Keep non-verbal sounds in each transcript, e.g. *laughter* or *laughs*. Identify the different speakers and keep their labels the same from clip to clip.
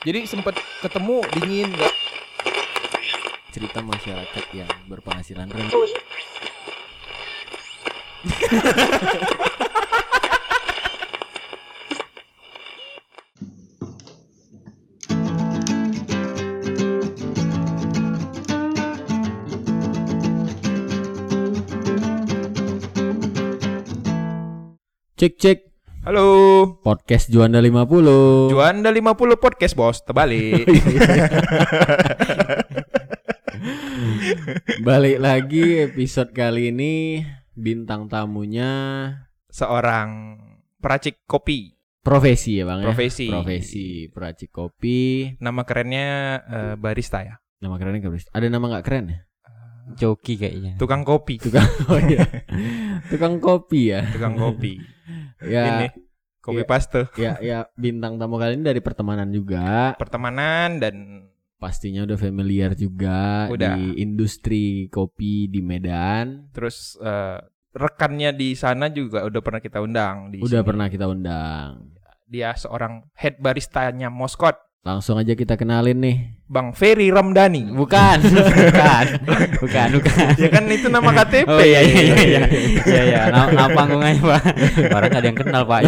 Speaker 1: Jadi sempet ketemu dingin nggak?
Speaker 2: cerita masyarakat yang berpenghasilan rendah. Cek cek
Speaker 1: Halo.
Speaker 2: podcast Juanda 50.
Speaker 1: Juanda 50 podcast bos, terbalik. *laughs*
Speaker 2: Balik lagi episode kali ini bintang tamunya
Speaker 1: Seorang peracik kopi.
Speaker 2: profesi ya bang ya?
Speaker 1: Profesi.
Speaker 2: Profesi peracik kopi.
Speaker 1: Nama kerennya eh, barista ya.
Speaker 2: Nama kerennya nggak Ada nama nggak keren ya?
Speaker 3: Joki kayaknya.
Speaker 1: Tukang kopi.
Speaker 2: Tukang oh iya. *laughs* Tukang kopi ya.
Speaker 1: Tukang kopi.
Speaker 2: Ya
Speaker 1: Ini kopi
Speaker 2: Iya.
Speaker 1: paste.
Speaker 2: ya ya bintang tamu kali ini dari pertemanan juga.
Speaker 1: Pertemanan dan
Speaker 2: Pastinya udah familiar juga
Speaker 1: Udah.
Speaker 2: di industri kopi di Medan.
Speaker 1: terus eh, rekannya di sana juga udah pernah kita undang di
Speaker 2: Udah
Speaker 1: sini.
Speaker 2: pernah kita undang.
Speaker 1: Dia seorang head baristanya Moskot,
Speaker 2: Langsung aja kita kenalin nih.
Speaker 1: Bang Ferry Ramdhani.
Speaker 3: Bukan, *laughs* bukan, bukan, bukan.
Speaker 1: ya kan itu nama KTP.
Speaker 3: Oh iya iya iya iya iya iya. Nama, nama panggungnya pak. Orang ada yang kenal pak.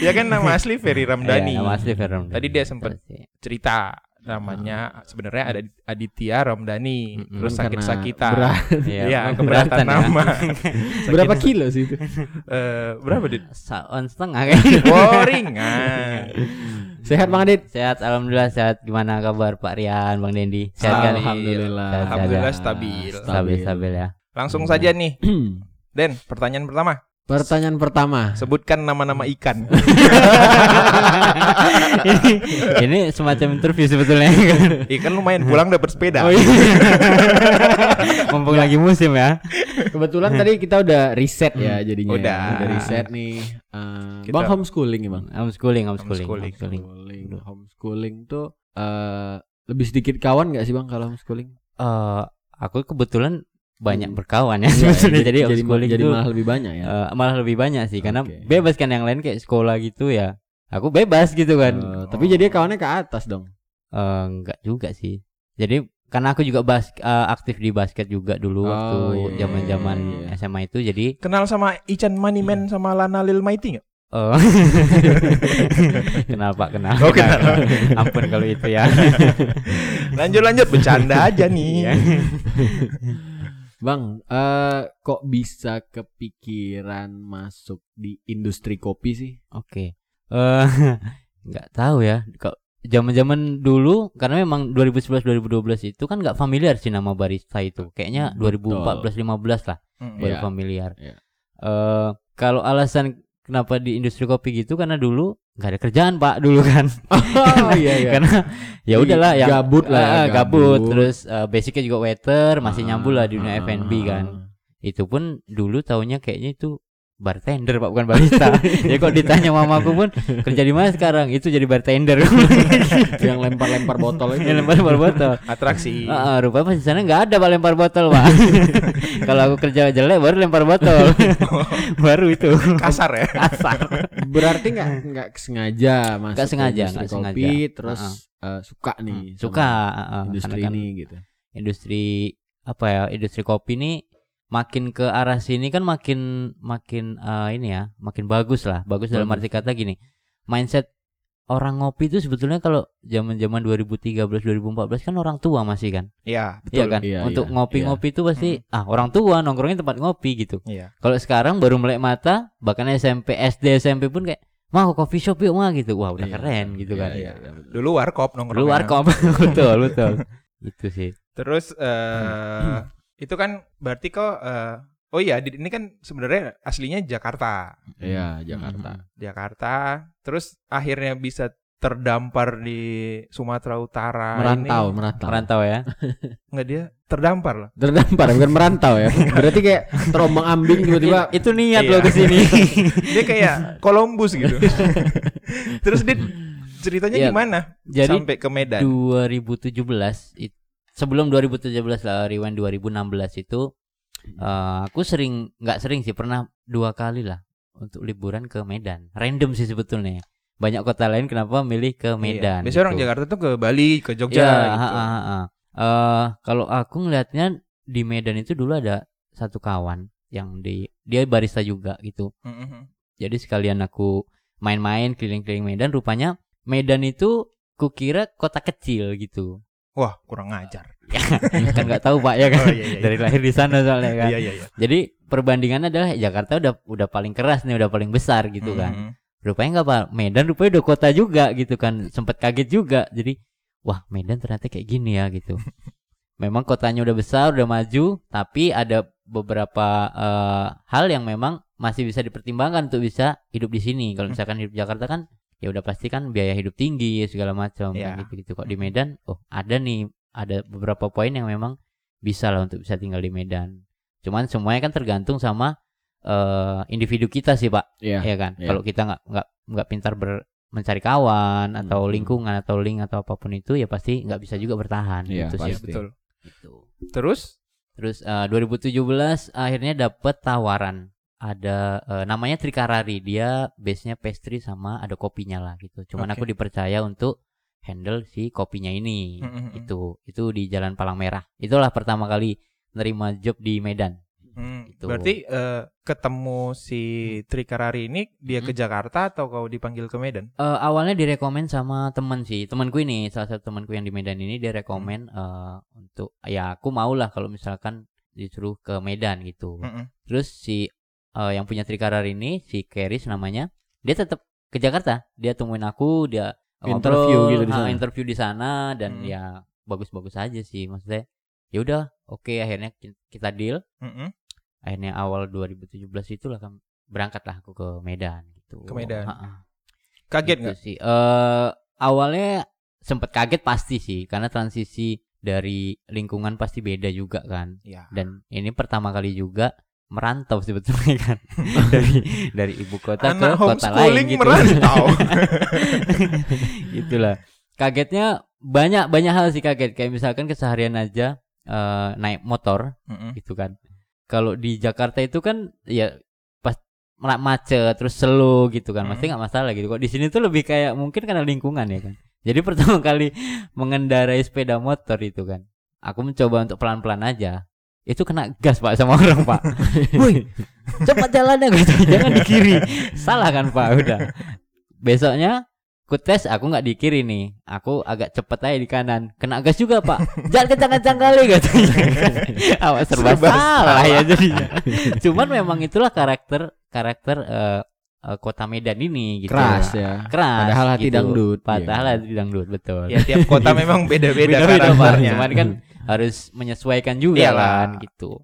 Speaker 1: ya kan nama asli Ferry Ramdhani.
Speaker 3: Iya, nama asli Ferram.
Speaker 1: Tadi dia sempet cerita namanya sebenarnya ada Aditya Ramdhani
Speaker 2: Mm-mm,
Speaker 1: terus sakit-sakitan
Speaker 2: berat.
Speaker 1: Iya, keberatan
Speaker 3: ya.
Speaker 1: nama. *laughs*
Speaker 2: Berapa kilo sih itu?
Speaker 1: Eh, berapa dit?
Speaker 3: Setengah kayaknya.
Speaker 1: Oh ringan. *laughs*
Speaker 2: Sehat Bang Adit?
Speaker 3: Sehat, alhamdulillah sehat. Gimana kabar Pak Rian, Bang Dendi? Sehat kan?
Speaker 2: Alhamdulillah.
Speaker 3: Sehat,
Speaker 1: Alhamdulillah
Speaker 3: sehat.
Speaker 1: stabil.
Speaker 3: Stabil, stabil ya.
Speaker 1: Langsung saja nih, *clears throat* Den. Pertanyaan pertama,
Speaker 2: Pertanyaan pertama.
Speaker 1: sebutkan nama-nama ikan. *laughs*
Speaker 3: ini, ini semacam interview sebetulnya kan.
Speaker 1: Ikan lumayan pulang dapat sepeda.
Speaker 3: Oh iya. *laughs* Mumpung lagi musim ya.
Speaker 2: Kebetulan tadi kita udah riset ya jadinya.
Speaker 1: Udah.
Speaker 2: Udah riset nih. Eh,
Speaker 1: Kita-
Speaker 2: Bang homeschooling ya Bang.
Speaker 3: Homeschooling, homeschooling,
Speaker 1: Homeschooling.
Speaker 3: homeschooling.
Speaker 2: Homeschooling. Homeschooling tuh eh lebih sedikit kawan gak sih Bang kalau homeschooling?
Speaker 3: Eh, aku kebetulan banyak
Speaker 2: Hmm.
Speaker 3: berkawan ya
Speaker 2: Iya, *laughs*
Speaker 3: sebetulnya. Jadi,
Speaker 2: jadi, jadi
Speaker 3: itu,
Speaker 2: malah lebih banyak ya.
Speaker 3: eh, malah lebih banyak sih karena
Speaker 2: Oke.
Speaker 3: bebas kan yang lain kayak sekolah gitu ya. Aku bebas gitu kan.
Speaker 2: Eh, tapi jadi kawannya ke atas dong.
Speaker 3: Eh, enggak juga sih. Jadi karena aku juga bas eh, aktif di basket juga dulu
Speaker 2: Oh,
Speaker 3: waktu
Speaker 2: iya,
Speaker 3: zaman-zaman
Speaker 2: iya, iya.
Speaker 3: SMA itu jadi
Speaker 1: Kenal sama Ican Maniman sama Lana Lil Mighty nggak?
Speaker 3: oh. *laughs* kenal Pak kenal.
Speaker 1: Oh, kenal.
Speaker 3: Ampun kalau itu ya. *laughs*
Speaker 1: Lanjut lanjut bercanda aja nih.
Speaker 2: Bang, eh kok bisa kepikiran masuk di industri kopi sih?
Speaker 3: Oke. Eh *laughs* nggak tahu ya. Kok zaman-zaman dulu karena memang 2011 2012 itu kan nggak familiar sih nama barista itu. Kayaknya
Speaker 2: Betul.
Speaker 3: 2014 15 lah
Speaker 1: Mm.
Speaker 3: baru
Speaker 2: Iya.
Speaker 3: familiar.
Speaker 2: Iya.
Speaker 3: Eh kalau alasan kenapa di industri kopi gitu karena dulu nggak ada kerjaan Pak dulu kan. *laughs*
Speaker 2: Oh *laughs* iya iya.
Speaker 3: karena ya udahlah yang
Speaker 2: gabut lah ya,
Speaker 3: Ah,
Speaker 2: gabut.
Speaker 3: gabut. terus eh, basicnya juga waiter masih
Speaker 2: Ah,
Speaker 3: nyambung lah di dunia
Speaker 2: ah,
Speaker 3: F&B
Speaker 2: ah,
Speaker 3: kan.
Speaker 2: ah.
Speaker 3: Itu pun dulu taunya kayaknya itu bartender Pak bukan barista. *laughs* ya kok ditanya mamaku pun kerja di mana sekarang? Itu jadi bartender. *laughs*
Speaker 2: yang lempar-lempar botol itu.
Speaker 3: Yang lempar lempar botol.
Speaker 1: Atraksi.
Speaker 3: Ah, ah, rupanya di sana nggak ada pak lempar botol pak. *laughs* Kalau aku kerja jelek baru lempar botol. baru itu.
Speaker 1: Kasar ya.
Speaker 3: Kasar.
Speaker 2: Berarti nggak nggak sengaja masuk
Speaker 3: Nggak sengaja,
Speaker 2: industri
Speaker 3: nggak
Speaker 2: kopi,
Speaker 3: sengaja.
Speaker 2: terus eh, suka nih
Speaker 3: Suka ah,
Speaker 2: industri
Speaker 3: kan
Speaker 2: ini gitu.
Speaker 3: industri apa ya industri kopi ini makin ke arah sini kan makin makin eh, ini ya makin bagus lah. Bagus dalam arti kata gini mindset orang ngopi itu sebetulnya kalau zaman zaman 2013 2014 kan orang tua masih kan?
Speaker 1: Iya,
Speaker 3: iya
Speaker 1: betul.
Speaker 3: kan?
Speaker 2: Iya,
Speaker 3: untuk
Speaker 2: iya,
Speaker 3: ngopi-ngopi itu pasti ah orang tua nongkrongnya tempat ngopi gitu.
Speaker 1: Iya.
Speaker 3: kalau sekarang baru melek mata bahkan SMP SD SMP pun kayak ke coffee shop yuk mah gitu. Wah udah
Speaker 2: Iya,
Speaker 3: keren gitu
Speaker 2: iya,
Speaker 3: kan.
Speaker 2: iya, iya.
Speaker 1: Dulu warkop nongkrong.
Speaker 3: luar kop *laughs* betul betul. Itu sih.
Speaker 1: Terus eh itu kan berarti kok eh oh iya Dit, ini kan sebenarnya aslinya Jakarta.
Speaker 2: Iya, Jakarta.
Speaker 1: Jakarta. Terus akhirnya bisa terdampar di Sumatera Utara
Speaker 2: Merantau,
Speaker 1: ini.
Speaker 2: merantau.
Speaker 3: merantau ya *laughs*
Speaker 1: Enggak dia terdampar lah.
Speaker 2: Terdampar bukan merantau ya. Berarti kayak terombang ambing tiba-tiba
Speaker 3: itu niat
Speaker 1: Iya.
Speaker 3: lo ke sini *laughs*
Speaker 1: Dia kayak Columbus gitu. *laughs* Terus Dit ceritanya
Speaker 3: Iya.
Speaker 1: gimana
Speaker 3: jadi
Speaker 1: sampai ke Medan?
Speaker 3: 2017 it- sebelum 2017 lah rewind 2016 itu eh, aku sering nggak sering sih pernah dua kali lah untuk liburan ke Medan random sih sebetulnya banyak kota lain kenapa milih ke Medan.
Speaker 1: Iya. Biasanya orang
Speaker 3: gitu.
Speaker 1: Jakarta tuh ke Bali, ke Jogja
Speaker 3: Ya,
Speaker 1: gitu.
Speaker 3: ha, ha, ha. Eh, kalau aku ngelihatnya di Medan itu dulu ada satu kawan yang di dia barista juga gitu.
Speaker 1: Mm-mm.
Speaker 3: Jadi sekalian aku main-main keliling-keliling Medan, rupanya Medan itu kukira kota kecil gitu.
Speaker 1: Wah, kurang ngajar. *laughs*
Speaker 3: kan nggak tahu pak ya kan
Speaker 1: Oh, iya, iya, iya.
Speaker 3: dari lahir di sana soalnya kan.
Speaker 1: Iya, iya, iya.
Speaker 3: Jadi perbandingannya adalah Jakarta udah udah paling keras nih, udah paling besar gitu kan.
Speaker 1: Mm-mm.
Speaker 3: Rupanya nggak pak, Medan rupanya udah kota juga gitu kan. Sempet kaget juga. Jadi wah Medan ternyata kayak gini ya gitu. *laughs* memang kotanya udah besar, udah maju, tapi ada beberapa eh, hal yang memang masih bisa dipertimbangkan untuk bisa hidup di sini. Kalau
Speaker 1: Hmm.
Speaker 3: misalkan hidup Jakarta kan ya udah pasti kan biaya hidup tinggi segala macam
Speaker 1: Iya.
Speaker 3: kan gitu-gitu. Kok di Medan, oh ada nih ada beberapa poin yang memang bisa lah untuk bisa tinggal di Medan. Cuman semuanya kan tergantung sama eh, individu kita sih pak,
Speaker 2: Iya.
Speaker 3: ya kan.
Speaker 2: iya.
Speaker 3: Kalau kita nggak nggak nggak pintar ber mencari kawan atau
Speaker 2: Hmm.
Speaker 3: lingkungan atau link atau apa pun itu ya pasti nggak bisa juga bertahan
Speaker 2: Iya,
Speaker 3: gitu
Speaker 1: Iya,
Speaker 3: sih.
Speaker 2: pasti.
Speaker 1: betul.
Speaker 3: Gitu.
Speaker 1: Terus
Speaker 3: Terus eh, 2017 akhirnya dapat tawaran ada eh, namanya Trikarari dia base-nya pastry sama ada kopinya lah gitu. Cuman
Speaker 1: Oke.
Speaker 3: aku dipercaya untuk handle si kopinya ini.
Speaker 1: Mm-mm.
Speaker 3: Itu itu di Jalan Palang Merah. Itulah pertama kali nerima job di Medan.
Speaker 1: Hmm,
Speaker 3: Gitu.
Speaker 1: berarti eh, ketemu si Trikarari ini dia ke
Speaker 3: Hmm.
Speaker 1: Jakarta atau kau dipanggil ke Medan?
Speaker 3: Eh, awalnya direkomend sama teman sih temanku ini salah satu temanku yang di Medan ini dia rekomend eh, untuk ya aku mau lah kalau misalkan disuruh ke Medan gitu
Speaker 1: Mm-mm.
Speaker 3: terus si eh, yang punya Trikarar ini si Keris namanya dia tetap ke Jakarta dia temuin aku dia
Speaker 2: Interview
Speaker 3: ngobrol,
Speaker 2: gitu di sana.
Speaker 3: interview di sana dan
Speaker 1: Hmm.
Speaker 3: ya bagus-bagus aja sih maksudnya ya udah oke akhirnya ki- kita deal
Speaker 1: Mm-mm.
Speaker 3: akhirnya awal 2017 itulah kan berangkatlah aku ke Medan gitu
Speaker 1: Ke Medan.
Speaker 3: Ha-ha.
Speaker 1: Kaget
Speaker 3: Gitu
Speaker 1: nggak?
Speaker 3: sih. Eh awalnya sempet kaget pasti sih karena transisi dari lingkungan pasti beda juga kan.
Speaker 1: Ya.
Speaker 3: Dan ini pertama kali juga merantau sebetulnya kan *laughs* dari dari ibu kota
Speaker 1: Anak
Speaker 3: ke kota lain gitu.
Speaker 1: merantau. *laughs*
Speaker 3: Itulah. Kagetnya banyak banyak hal sih kaget kayak misalkan keseharian aja eh, naik motor
Speaker 1: Mm-mm.
Speaker 3: gitu kan. Kalau di Jakarta itu kan ya pas ma- macet terus slow gitu kan, pasti
Speaker 1: Mm.
Speaker 3: nggak masalah gitu. Kok di sini tuh lebih kayak mungkin karena lingkungan ya kan. Jadi *laughs* pertama kali mengendarai sepeda motor itu kan, aku mencoba untuk pelan-pelan aja. Itu kena gas pak sama orang pak. *laughs* Woi, cepat jalannya gitu, *laughs* jangan di kiri. Salah kan pak, udah. Besoknya ku tes aku nggak di kiri nih aku agak cepet aja di kanan kena gas juga pak jangan kencang-kencang kali katanya *laughs* awak serba,
Speaker 1: Serba
Speaker 3: salah
Speaker 1: salah.
Speaker 3: ya jadinya cuman memang itulah karakter karakter eh, eh, kota Medan ini gitu
Speaker 2: Keras ya.
Speaker 3: keras
Speaker 2: Padahal hati
Speaker 3: gitu.
Speaker 2: dangdut.
Speaker 3: padahal
Speaker 2: Iya.
Speaker 3: hati dangdut betul
Speaker 1: ya tiap kota memang beda-beda karakternya.
Speaker 3: cuman kan harus menyesuaikan juga
Speaker 1: Iyalah.
Speaker 3: kan gitu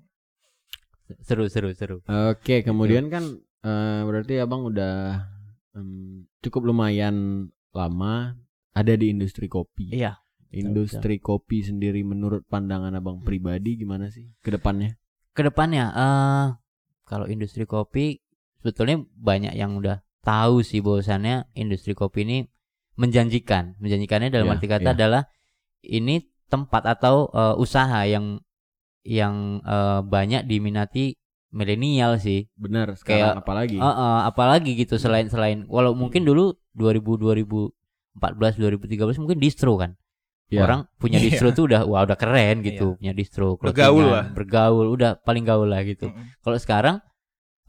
Speaker 3: seru seru seru
Speaker 2: Oke, kemudian kan eh, berarti abang udah em, cukup lumayan lama ada di industri kopi.
Speaker 3: iya
Speaker 2: Industri kopi sendiri menurut pandangan abang pribadi gimana sih ke depannya?
Speaker 3: ke depannya eh kalau industri kopi sebetulnya banyak yang udah tahu sih bahwasannya industri kopi ini menjanjikan menjanjikannya dalam
Speaker 2: Iya,
Speaker 3: arti kata
Speaker 2: iya.
Speaker 3: adalah ini tempat atau eh, usaha yang yang eh, banyak diminati milenial sih
Speaker 2: Benar,
Speaker 3: Kayak-
Speaker 2: sekarang apalagi?
Speaker 3: Eh, eh, apalagi gitu selain selain walau mungkin dulu 2000 2014 2013 mungkin distro kan
Speaker 2: Ya.
Speaker 3: orang punya *laughs*
Speaker 1: Iya.
Speaker 3: distro tuh udah wah udah keren gitu punya distro
Speaker 1: Udah gaul
Speaker 3: clothingan,
Speaker 1: lah.
Speaker 3: bergaul udah paling gaul lah gitu
Speaker 1: Mm-mm.
Speaker 3: kalau sekarang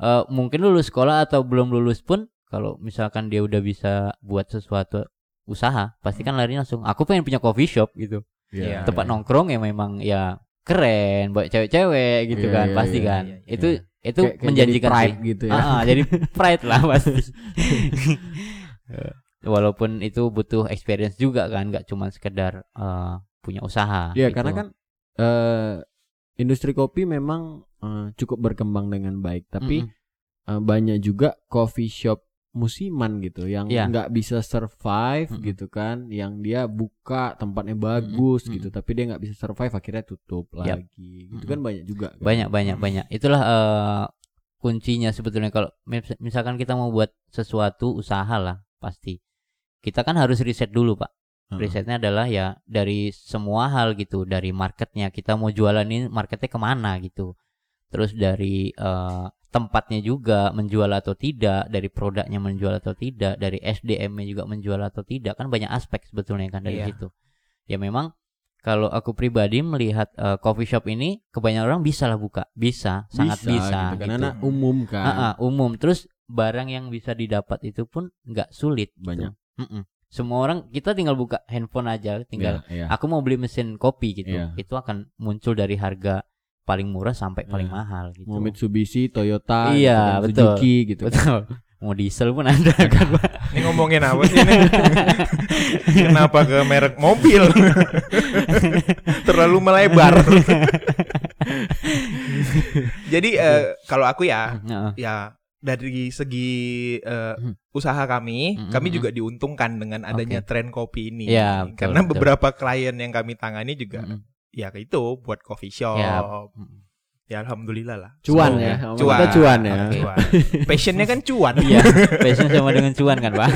Speaker 3: eh, mungkin lulus sekolah atau belum lulus pun kalau misalkan dia udah bisa buat sesuatu usaha pasti kan lari langsung aku pengen punya coffee shop gitu
Speaker 1: Iya.
Speaker 3: tempat nongkrong yang memang ya keren buat cewek-cewek gitu
Speaker 2: Iya,
Speaker 3: kan
Speaker 2: iya,
Speaker 3: pasti
Speaker 2: iya,
Speaker 3: kan
Speaker 1: iya, iya.
Speaker 3: itu itu
Speaker 2: Kayak- kayak
Speaker 3: menjanjikan
Speaker 2: jadi pride
Speaker 3: sih.
Speaker 2: gitu ya.
Speaker 3: Ah, ah, jadi *laughs* pride lah pasti *laughs* walaupun itu butuh experience juga kan nggak cuma sekedar eh, punya usaha
Speaker 2: Iya,
Speaker 3: gitu.
Speaker 2: karena kan eh industri kopi memang eh, cukup berkembang dengan baik, tapi
Speaker 3: Mm-mm.
Speaker 2: eh, banyak juga coffee shop musiman gitu yang
Speaker 3: Iya.
Speaker 2: nggak bisa survive
Speaker 3: Mm-mm.
Speaker 2: gitu kan, yang dia buka tempatnya bagus
Speaker 3: Mm-mm.
Speaker 2: gitu, tapi dia nggak bisa survive akhirnya tutup
Speaker 3: Yap.
Speaker 2: lagi. Gitu kan banyak juga. kan.
Speaker 3: banyak banyak
Speaker 1: Hmm.
Speaker 3: banyak itulah eh, kuncinya sebetulnya kalau mis- misalkan kita mau buat sesuatu usaha lah pasti kita kan harus riset dulu pak risetnya adalah ya dari semua hal gitu dari marketnya kita mau jualan ini marketnya ke mana gitu terus dari eh, tempatnya juga menjual atau tidak, dari produknya menjual atau tidak, dari SDM-nya juga menjual atau tidak, kan banyak aspek sebetulnya kan dari
Speaker 1: Iya.
Speaker 3: situ. Ya memang kalau aku pribadi melihat eh, coffee shop ini kebanyakan orang bisa lah buka, bisa, sangat bisa.
Speaker 2: gitu,
Speaker 3: gitu.
Speaker 2: karena umum kan
Speaker 3: Ah, ah, umum. Terus barang yang bisa didapat itu pun nggak sulit. gitu.
Speaker 2: Banyak.
Speaker 3: Mm-mm. Semua orang kita tinggal buka handphone aja, tinggal
Speaker 2: Iya, iya.
Speaker 3: aku mau beli mesin kopi gitu.
Speaker 2: Iya.
Speaker 3: Itu akan muncul dari harga paling murah sampai paling
Speaker 2: Iya.
Speaker 3: mahal gitu.
Speaker 2: mau Mitsubishi, Toyota,
Speaker 3: Iya,
Speaker 2: gitu
Speaker 3: betul.
Speaker 2: Suzuki gitu. kan.
Speaker 3: Betul. Mau diesel pun ada kan, Pak.
Speaker 1: Ini ngomongin apa sih ini? Kenapa ke merek mobil? Terlalu melebar. Jadi eh, kalau aku ya, ya dari segi
Speaker 3: Hmm.
Speaker 1: usaha kami,
Speaker 3: Hmm,
Speaker 1: kami
Speaker 3: hmm,
Speaker 1: juga diuntungkan dengan adanya tren kopi ini.
Speaker 3: Iya, betul,
Speaker 1: Karena
Speaker 3: betul.
Speaker 1: beberapa klien yang kami tangani juga,
Speaker 3: Mm-mm.
Speaker 1: Ya itu buat coffee shop.
Speaker 3: Ya.
Speaker 1: Ya,
Speaker 3: Mm.
Speaker 1: alhamdulillah lah.
Speaker 2: Cuan
Speaker 1: Semoga-
Speaker 2: ya.
Speaker 1: Cuan.
Speaker 2: Kita cuan ya.
Speaker 1: Cuan. *laughs* Passionnya kan cuan.
Speaker 3: Iya, passion sama dengan cuan kan, Pak?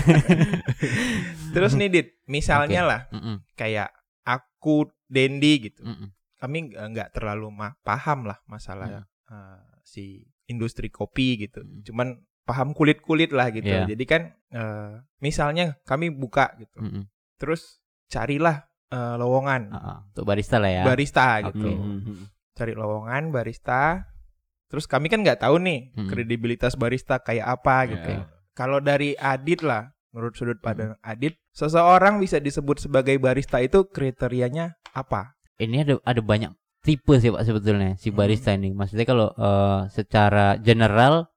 Speaker 3: *laughs*
Speaker 1: Terus nih Dit, misalnya lah
Speaker 3: Mm-mm.
Speaker 1: kayak aku Dendi gitu.
Speaker 3: Mm-mm.
Speaker 1: Kami nggak terlalu ma- paham lah masalah eh, si industri kopi gitu.
Speaker 3: Mm.
Speaker 1: Cuman paham kulit-kulit lah gitu.
Speaker 3: Iya.
Speaker 1: Jadi kan eh, misalnya kami buka gitu.
Speaker 3: Mm-mm.
Speaker 1: Terus carilah eh, lowongan
Speaker 3: Ah, ah. Untuk barista lah ya.
Speaker 1: barista
Speaker 3: Oke.
Speaker 1: gitu.
Speaker 2: Hmm, hmm, hmm.
Speaker 1: Cari lowongan barista. Terus kami kan nggak tahu nih
Speaker 3: Mm.
Speaker 1: kredibilitas barista kayak apa gitu.
Speaker 2: Iya.
Speaker 1: Kalau dari Adit lah, menurut sudut pandang Adit, seseorang bisa disebut sebagai barista itu kriterianya apa?
Speaker 3: Ini ada ada banyak tipe sih Pak sebetulnya si
Speaker 1: Hmm.
Speaker 3: barista ini. Maksudnya kalau eh, secara general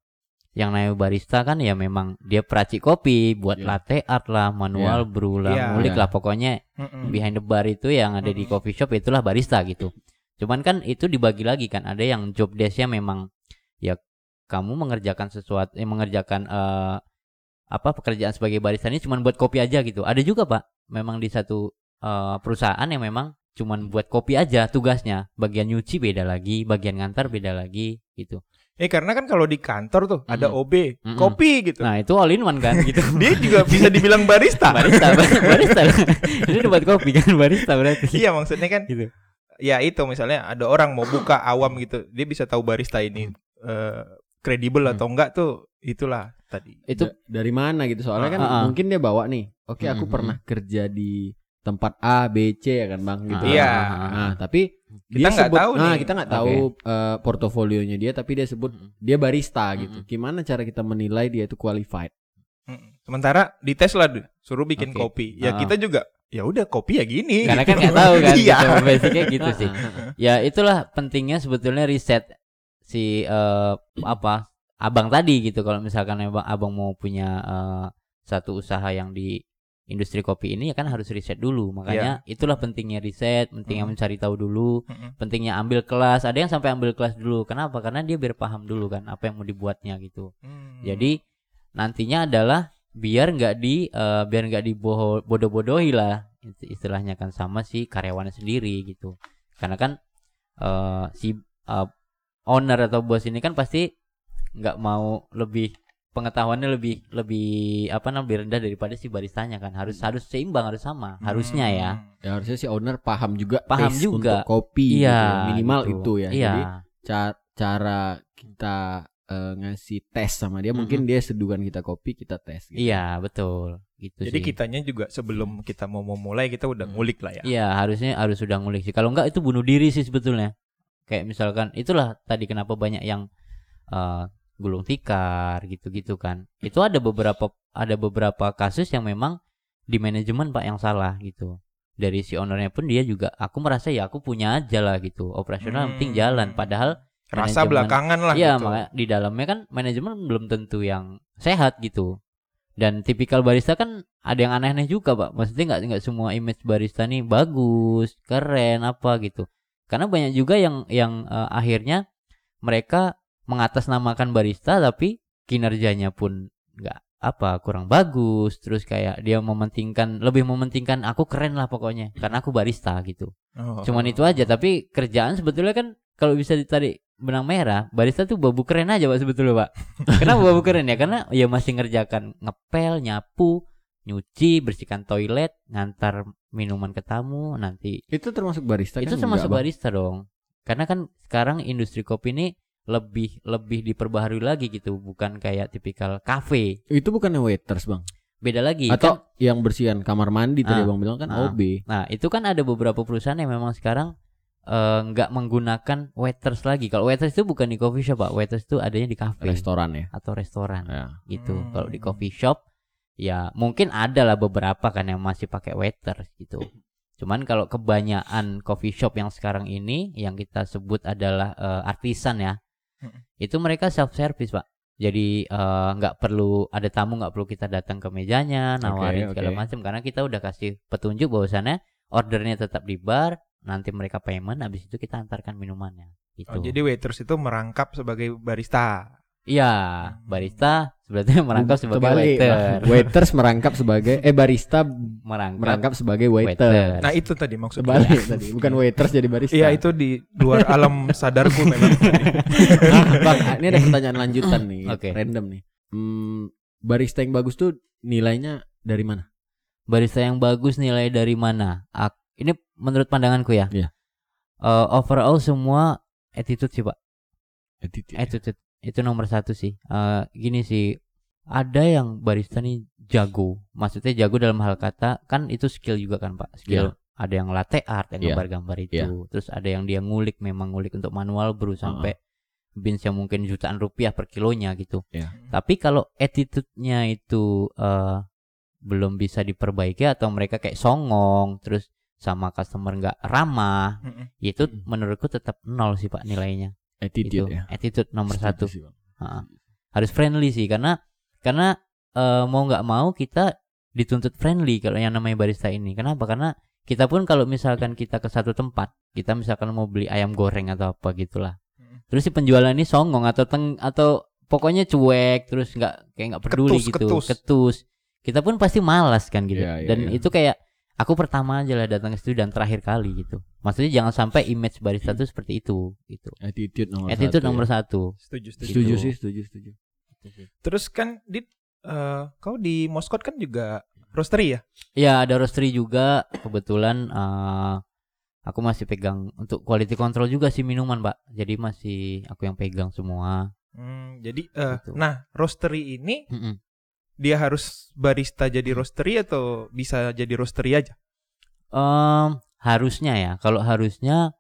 Speaker 3: yang namanya barista kan ya memang dia peracik kopi, buat
Speaker 2: Iya.
Speaker 3: latte art lah, manual brew lah,
Speaker 1: Iya.
Speaker 3: ngulik
Speaker 2: Iya.
Speaker 3: lah pokoknya
Speaker 1: Mm-mm.
Speaker 3: behind the bar itu yang ada di
Speaker 1: Mm-mm.
Speaker 3: coffee shop itulah barista gitu. Cuman kan itu dibagi lagi kan ada yang job desk-nya memang ya kamu mengerjakan sesuatu eh, mengerjakan eh, apa pekerjaan sebagai barista ini cuman buat kopi aja gitu. Ada juga Pak, memang di satu eh, perusahaan yang memang cuman buat kopi aja tugasnya. Bagian nyuci beda lagi, bagian ngantar beda lagi gitu.
Speaker 1: Eh karena kan kalau di kantor tuh ada
Speaker 3: Mm-mm.
Speaker 1: OB,
Speaker 3: Mm-mm.
Speaker 1: kopi gitu.
Speaker 3: Nah, itu all in one kan gitu. *laughs*
Speaker 1: Dia juga bisa dibilang barista. *laughs*
Speaker 3: barista, barista. *laughs* Ini buat kopi kan barista berarti.
Speaker 1: iya maksudnya kan
Speaker 3: Gitu.
Speaker 1: ya itu misalnya ada orang mau buka awam gitu, dia bisa tahu barista ini eh, kredibel
Speaker 3: Hmm.
Speaker 1: atau enggak tuh itulah tadi.
Speaker 3: Itu
Speaker 2: Da- dari mana gitu soalnya kan
Speaker 3: Ah, ah.
Speaker 2: mungkin dia bawa nih oke aku
Speaker 3: Mm-mm.
Speaker 2: pernah kerja di tempat A B C ya kan bang gitu
Speaker 3: Ah,
Speaker 1: Iya.
Speaker 3: ah, ah, ah.
Speaker 2: nah tapi
Speaker 1: Kita
Speaker 2: dia
Speaker 1: nggak
Speaker 2: sebut
Speaker 1: tahu
Speaker 2: nah
Speaker 1: nih.
Speaker 2: kita nggak tahu eh, portofolionya dia tapi dia sebut dia barista gitu
Speaker 3: Mm-mm.
Speaker 2: gimana cara kita menilai dia itu qualified
Speaker 1: Mm. Sementara di tes lah suruh bikin
Speaker 3: Oke.
Speaker 1: kopi. Ya
Speaker 3: Ah.
Speaker 1: kita juga ya udah kopi ya gini.
Speaker 3: Karena
Speaker 1: gitu.
Speaker 3: kan nggak tahu kan
Speaker 1: Iya.
Speaker 3: gitu, basicnya gitu sih. *laughs* Ya itulah pentingnya sebetulnya riset si eh, apa abang tadi gitu. Kalau misalkan abang abang mau punya eh, satu usaha yang di industri kopi ini ya kan harus riset dulu. Makanya itulah pentingnya riset, pentingnya
Speaker 1: Hmm.
Speaker 3: mencari tahu dulu,
Speaker 1: Mm-mm.
Speaker 3: pentingnya ambil kelas. Ada yang sampai ambil kelas dulu. Kenapa? Karena dia biar paham dulu kan apa yang mau dibuatnya gitu.
Speaker 1: Hmm.
Speaker 3: Jadi nantinya adalah biar nggak di eh, biar nggak dibohong bodoh-bodohi lah istilahnya kan sama si karyawannya sendiri gitu. Karena kan eh, si eh, owner atau bos ini kan pasti nggak mau lebih pengetahuannya lebih lebih apa namanya lebih rendah daripada si baristanya kan harus harus seimbang harus sama harusnya ya
Speaker 1: Hmm.
Speaker 2: ya harusnya si owner paham juga
Speaker 3: Paham
Speaker 2: taste
Speaker 3: juga.
Speaker 2: untuk kopi gitu
Speaker 3: iya
Speaker 2: ya. minimal
Speaker 3: gitu.
Speaker 2: itu ya
Speaker 3: iya
Speaker 2: jadi ca- cara kita eh, ngasih tes sama dia mungkin dia seduhan kita kopi kita tes gitu.
Speaker 3: iya betul gitu
Speaker 1: Jadi
Speaker 3: sih.
Speaker 1: kitanya juga sebelum kita mau memulai kita udah
Speaker 3: Hmm.
Speaker 1: ngulik lah ya.
Speaker 3: Iya harusnya harus sudah ngulik sih. Kalau enggak itu bunuh diri sih sebetulnya. Kayak misalkan itulah tadi kenapa banyak yang eh, gulung tikar gitu-gitu kan. Itu ada beberapa ada beberapa kasus yang memang di manajemen pak yang salah gitu. Dari si ownernya pun dia juga aku merasa ya aku punya aja lah gitu. Operasional yang penting
Speaker 1: Hmm.
Speaker 3: jalan. Padahal
Speaker 1: Rasa belakangan lah
Speaker 3: Iya,
Speaker 1: gitu.
Speaker 3: makanya di dalamnya kan manajemen belum tentu yang sehat gitu. Dan tipikal barista kan ada yang aneh-aneh juga, Pak. Maksudnya nggak nggak semua image barista nih bagus, keren apa gitu. Karena banyak juga yang yang eh, akhirnya mereka mengatasnamakan barista tapi kinerjanya pun nggak apa kurang bagus terus kayak dia mementingkan lebih mementingkan aku keren lah pokoknya karena aku barista gitu
Speaker 1: Oh.
Speaker 3: Cuman itu aja, tapi kerjaan sebetulnya kan kalau bisa ditarik benang merah, barista tuh babu keren aja Pak sebetulnya, Pak. *laughs* Kenapa babu keren ya? Karena ya masih ngerjakan ngepel, nyapu, nyuci, bersihkan toilet, ngantar minuman ke tamu, nanti
Speaker 2: itu termasuk barista
Speaker 3: itu
Speaker 2: kan
Speaker 3: termasuk
Speaker 2: enggak, Bang?
Speaker 3: barista dong. Karena kan sekarang industri kopi ini lebih lebih diperbaharui lagi gitu bukan kayak tipikal cafe
Speaker 2: Itu bukannya waiters, Bang?
Speaker 3: beda lagi
Speaker 2: Atau
Speaker 3: kan
Speaker 2: yang bersihan kamar mandi tadi
Speaker 3: Ah,
Speaker 2: Bang bilang kan
Speaker 3: ah.
Speaker 2: OB.
Speaker 3: nah itu kan ada beberapa perusahaan yang memang sekarang eh, nggak menggunakan waiters lagi kalau waiters itu bukan di coffee shop pak waiters itu adanya di cafe
Speaker 2: Restoran ya.
Speaker 3: atau restoran
Speaker 2: Ya.
Speaker 3: gitu
Speaker 1: Hmm.
Speaker 3: kalau di coffee shop ya mungkin ada lah beberapa kan yang masih pakai waiters gitu cuman kalau kebanyakan coffee shop yang sekarang ini yang kita sebut adalah eh, artisan ya Itu mereka self service pak. Jadi eh, nggak perlu ada tamu nggak perlu kita datang ke mejanya nawarin
Speaker 2: Oke,
Speaker 3: segala
Speaker 2: oke.
Speaker 3: macam karena kita udah kasih petunjuk bahwasannya ordernya tetap di bar nanti mereka payment habis itu kita antarkan minumannya. Gitu.
Speaker 1: Oh, jadi waiters itu merangkap sebagai barista.
Speaker 3: Iya barista sebenarnya *laughs* merangkap sebagai
Speaker 2: Kebalik,
Speaker 3: waiter.
Speaker 2: Waiters merangkap sebagai eh barista *laughs*
Speaker 3: merangkap,
Speaker 2: merangkap sebagai waiter.
Speaker 3: waiter.
Speaker 1: Nah, itu tadi maksudnya.
Speaker 2: Kebalik tadi, bukan waiters jadi barista.
Speaker 1: Iya, itu di luar alam sadarku memang. *laughs*
Speaker 2: Ah, bang, ini ada pertanyaan lanjutan nih, *clears throat*
Speaker 3: Oke.
Speaker 2: random nih. Hmm, barista yang bagus tuh nilainya dari mana?
Speaker 3: barista yang bagus nilai dari mana? Ak- ini menurut pandanganku ya.
Speaker 2: Iya.
Speaker 3: Eh, overall semua attitude sih pak.
Speaker 2: Attitude.
Speaker 3: Attitude itu nomor satu sih. Eh, gini sih, ada yang barista nih jago. Maksudnya jago dalam hal kata kan itu skill juga kan pak. Skill. Ada yang latte art, yang
Speaker 2: Iya.
Speaker 3: gambar-gambar itu. Terus ada yang dia ngulik memang ngulik untuk manual brew sampai bins yang mungkin jutaan rupiah per kilonya gitu.
Speaker 2: Iya.
Speaker 3: Tapi kalau attitude-nya itu eh, belum bisa diperbaiki atau mereka kayak songong, terus sama customer nggak ramah, itu
Speaker 2: Mm.
Speaker 3: menurutku tetap nol sih pak nilainya.
Speaker 2: Attitude
Speaker 3: itu
Speaker 2: ya.
Speaker 3: attitude nomor satu
Speaker 2: sih.
Speaker 3: Ha-ha. harus friendly sih karena karena eh, mau nggak mau kita dituntut friendly kalau yang namanya barista ini. Kenapa? Karena kita pun kalau misalkan kita ke satu tempat, kita misalkan mau beli ayam goreng atau apa gitulah.
Speaker 1: Mm.
Speaker 3: Terus si penjualnya ini songong atau teng atau pokoknya cuek terus nggak kayak nggak peduli
Speaker 1: Ketus,
Speaker 3: gitu,
Speaker 1: ketus.
Speaker 3: ketus. Kita pun pasti malas kan gitu.
Speaker 2: Iya, iya,
Speaker 3: Dan
Speaker 2: iya.
Speaker 3: itu kayak aku pertama aja lah datang ke situ dan terakhir kali gitu. Maksudnya jangan sampai image barista itu seperti itu gitu.
Speaker 2: Attitude nomor
Speaker 3: Attitude
Speaker 2: satu.
Speaker 3: nomor
Speaker 2: ya.
Speaker 3: satu.
Speaker 1: Setuju, setuju.
Speaker 2: Setuju
Speaker 3: Gitu.
Speaker 2: sih, setuju, setuju.
Speaker 1: Terus kan di eh, kau di Moskot kan juga roastery ya?
Speaker 3: Ya ada roastery juga kebetulan eh, aku masih pegang untuk quality control juga sih minuman pak. Jadi masih aku yang pegang semua.
Speaker 1: Hmm, jadi eh,
Speaker 3: Gitu.
Speaker 1: nah roastery ini
Speaker 3: Mm-mm.
Speaker 1: Dia harus barista jadi roastery atau bisa jadi roastery aja?
Speaker 3: Em, harusnya ya. Kalau harusnya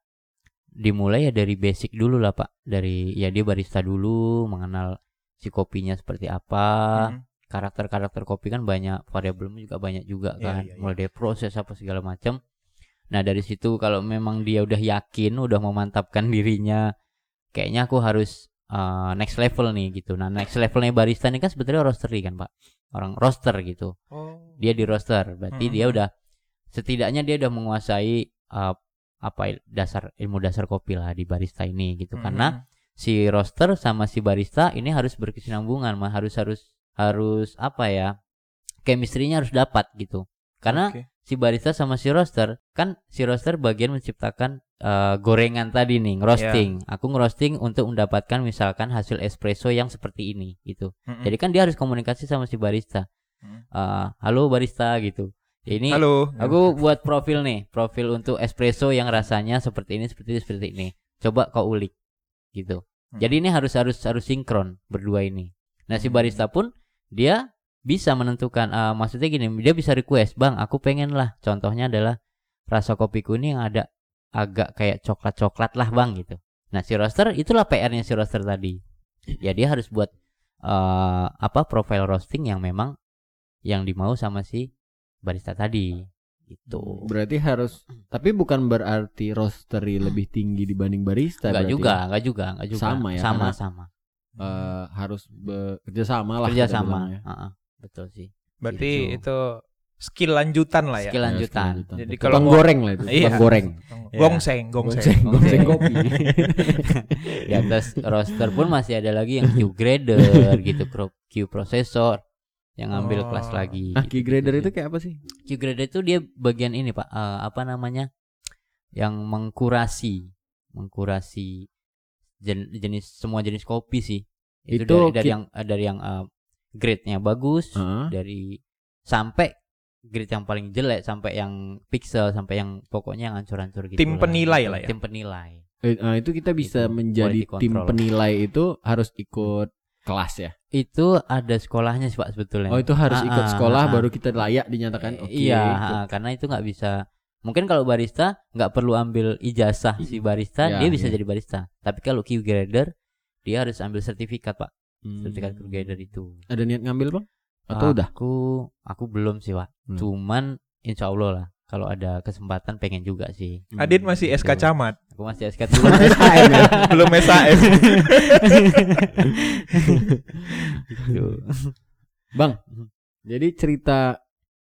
Speaker 3: dimulai ya dari basic dulu lah pak. Dari ya dia barista dulu mengenal si kopinya seperti apa.
Speaker 1: Hmm.
Speaker 3: karakter-karakter kopi kan banyak variabelnya juga banyak juga
Speaker 1: Iya,
Speaker 3: kan
Speaker 1: iya, iya.
Speaker 3: mulai dari proses apa segala macam nah dari situ kalau memang dia udah yakin udah memantapkan dirinya kayaknya aku harus uh, next level nih gitu nah next levelnya barista ini kan sebetulnya roastery kan pak orang roaster gitu
Speaker 1: Oh.
Speaker 3: dia di roaster berarti
Speaker 1: Hmm.
Speaker 3: dia udah setidaknya dia udah menguasai uh, apa dasar ilmu dasar kopi lah di barista ini gitu
Speaker 1: Hmm.
Speaker 3: karena si roaster sama si barista ini harus berkesinambungan mah harus harus harus apa ya chemistry-nya harus dapat gitu karena
Speaker 1: Oke.
Speaker 3: si barista sama si roaster kan si roaster bagian menciptakan eh, gorengan tadi nih roasting aku ngerosting untuk mendapatkan misalkan hasil espresso yang seperti ini gitu
Speaker 1: Mm-mm.
Speaker 3: jadi kan dia harus komunikasi sama si barista
Speaker 1: Hmm.
Speaker 3: Eh, halo barista gitu ini
Speaker 1: Halo.
Speaker 3: Aku buat profil nih, profil untuk espresso yang rasanya seperti ini, seperti ini, seperti ini. Coba kau ulik, gitu.
Speaker 1: Hmm.
Speaker 3: Jadi ini harus harus harus sinkron berdua ini. Nah si
Speaker 1: Hmm.
Speaker 3: barista pun dia bisa menentukan, eh, maksudnya gini, dia bisa request, bang, aku pengen lah. Contohnya adalah rasa kopiku ini yang ada agak kayak coklat-coklat lah bang gitu. Nah si roaster itulah PR-nya si roaster tadi. Ya dia harus buat eh, apa profile roasting yang memang yang dimau sama si barista tadi gitu.
Speaker 2: Berarti harus tapi bukan berarti roastery lebih tinggi dibanding barista
Speaker 3: Enggak juga,
Speaker 2: ya?
Speaker 3: enggak juga, enggak juga.
Speaker 2: Sama ya,
Speaker 3: sama,
Speaker 2: karena-
Speaker 3: sama.
Speaker 2: Eh, harus bekerja sama lah
Speaker 3: Kerja sama.
Speaker 2: ya.
Speaker 3: Heeh, betul sih.
Speaker 1: Berarti
Speaker 3: Gitu.
Speaker 1: itu skill lanjutan lah ya.
Speaker 3: Skill
Speaker 2: Ya,
Speaker 3: lanjutan.
Speaker 2: skill lanjutan.
Speaker 1: Jadi kalau
Speaker 2: goreng lah itu,
Speaker 1: Iya.
Speaker 2: tukang goreng.
Speaker 3: Ya.
Speaker 1: Gongseng, gongseng.
Speaker 2: Gongseng, gongseng kopi. *laughs*
Speaker 3: Di atas roster pun masih ada lagi yang Q grader gitu, Q- Q processor yang ngambil
Speaker 1: Oh.
Speaker 3: kelas lagi.
Speaker 2: Nah, key
Speaker 3: gitu,
Speaker 2: grader
Speaker 3: gitu
Speaker 2: itu kayak apa sih?
Speaker 3: Q grader itu dia bagian ini, Pak. Eh, apa namanya? Yang mengkurasi, mengkurasi jen- jenis semua jenis kopi sih. Itu,
Speaker 2: Itu
Speaker 3: dari, dari yang dari yang eh, grade-nya bagus,
Speaker 2: Heeh.
Speaker 3: dari sampai grade yang paling jelek sampai yang pixel sampai yang pokoknya yang hancur-hancur gitu
Speaker 1: Tim penilai lah ya?
Speaker 3: tim penilai
Speaker 2: Eh, nah, itu kita bisa
Speaker 3: Itu,
Speaker 2: menjadi tim
Speaker 3: control.
Speaker 2: penilai itu harus ikut kelas ya.
Speaker 3: Itu ada sekolahnya sih Pak sebetulnya.
Speaker 2: Oh, itu harus
Speaker 3: Ah,
Speaker 2: ikut
Speaker 3: ah,
Speaker 2: sekolah
Speaker 3: ah, ah.
Speaker 2: baru kita layak dinyatakan oke.
Speaker 3: Iya,
Speaker 2: ikut.
Speaker 3: ah, karena itu nggak bisa. Mungkin kalau barista nggak perlu ambil ijazah si barista,
Speaker 2: Ya,
Speaker 3: dia bisa
Speaker 2: iya.
Speaker 3: jadi barista. Tapi kalau Q grader, dia harus ambil sertifikat Pak,
Speaker 2: Hmm.
Speaker 3: sertifikat Q grader itu.
Speaker 2: Ada niat ngambil bang? Atau udah?
Speaker 3: Aku, aku belum sih Pak.
Speaker 2: Belum.
Speaker 3: Cuman Insya Allah lah. Kalau ada kesempatan pengen juga sih.
Speaker 1: Adit masih SK
Speaker 3: Betul.
Speaker 1: camat,
Speaker 3: Aku masih SK
Speaker 2: SKM ya? *laughs*
Speaker 1: belum SAM.
Speaker 3: Gitu.
Speaker 2: Bang, jadi cerita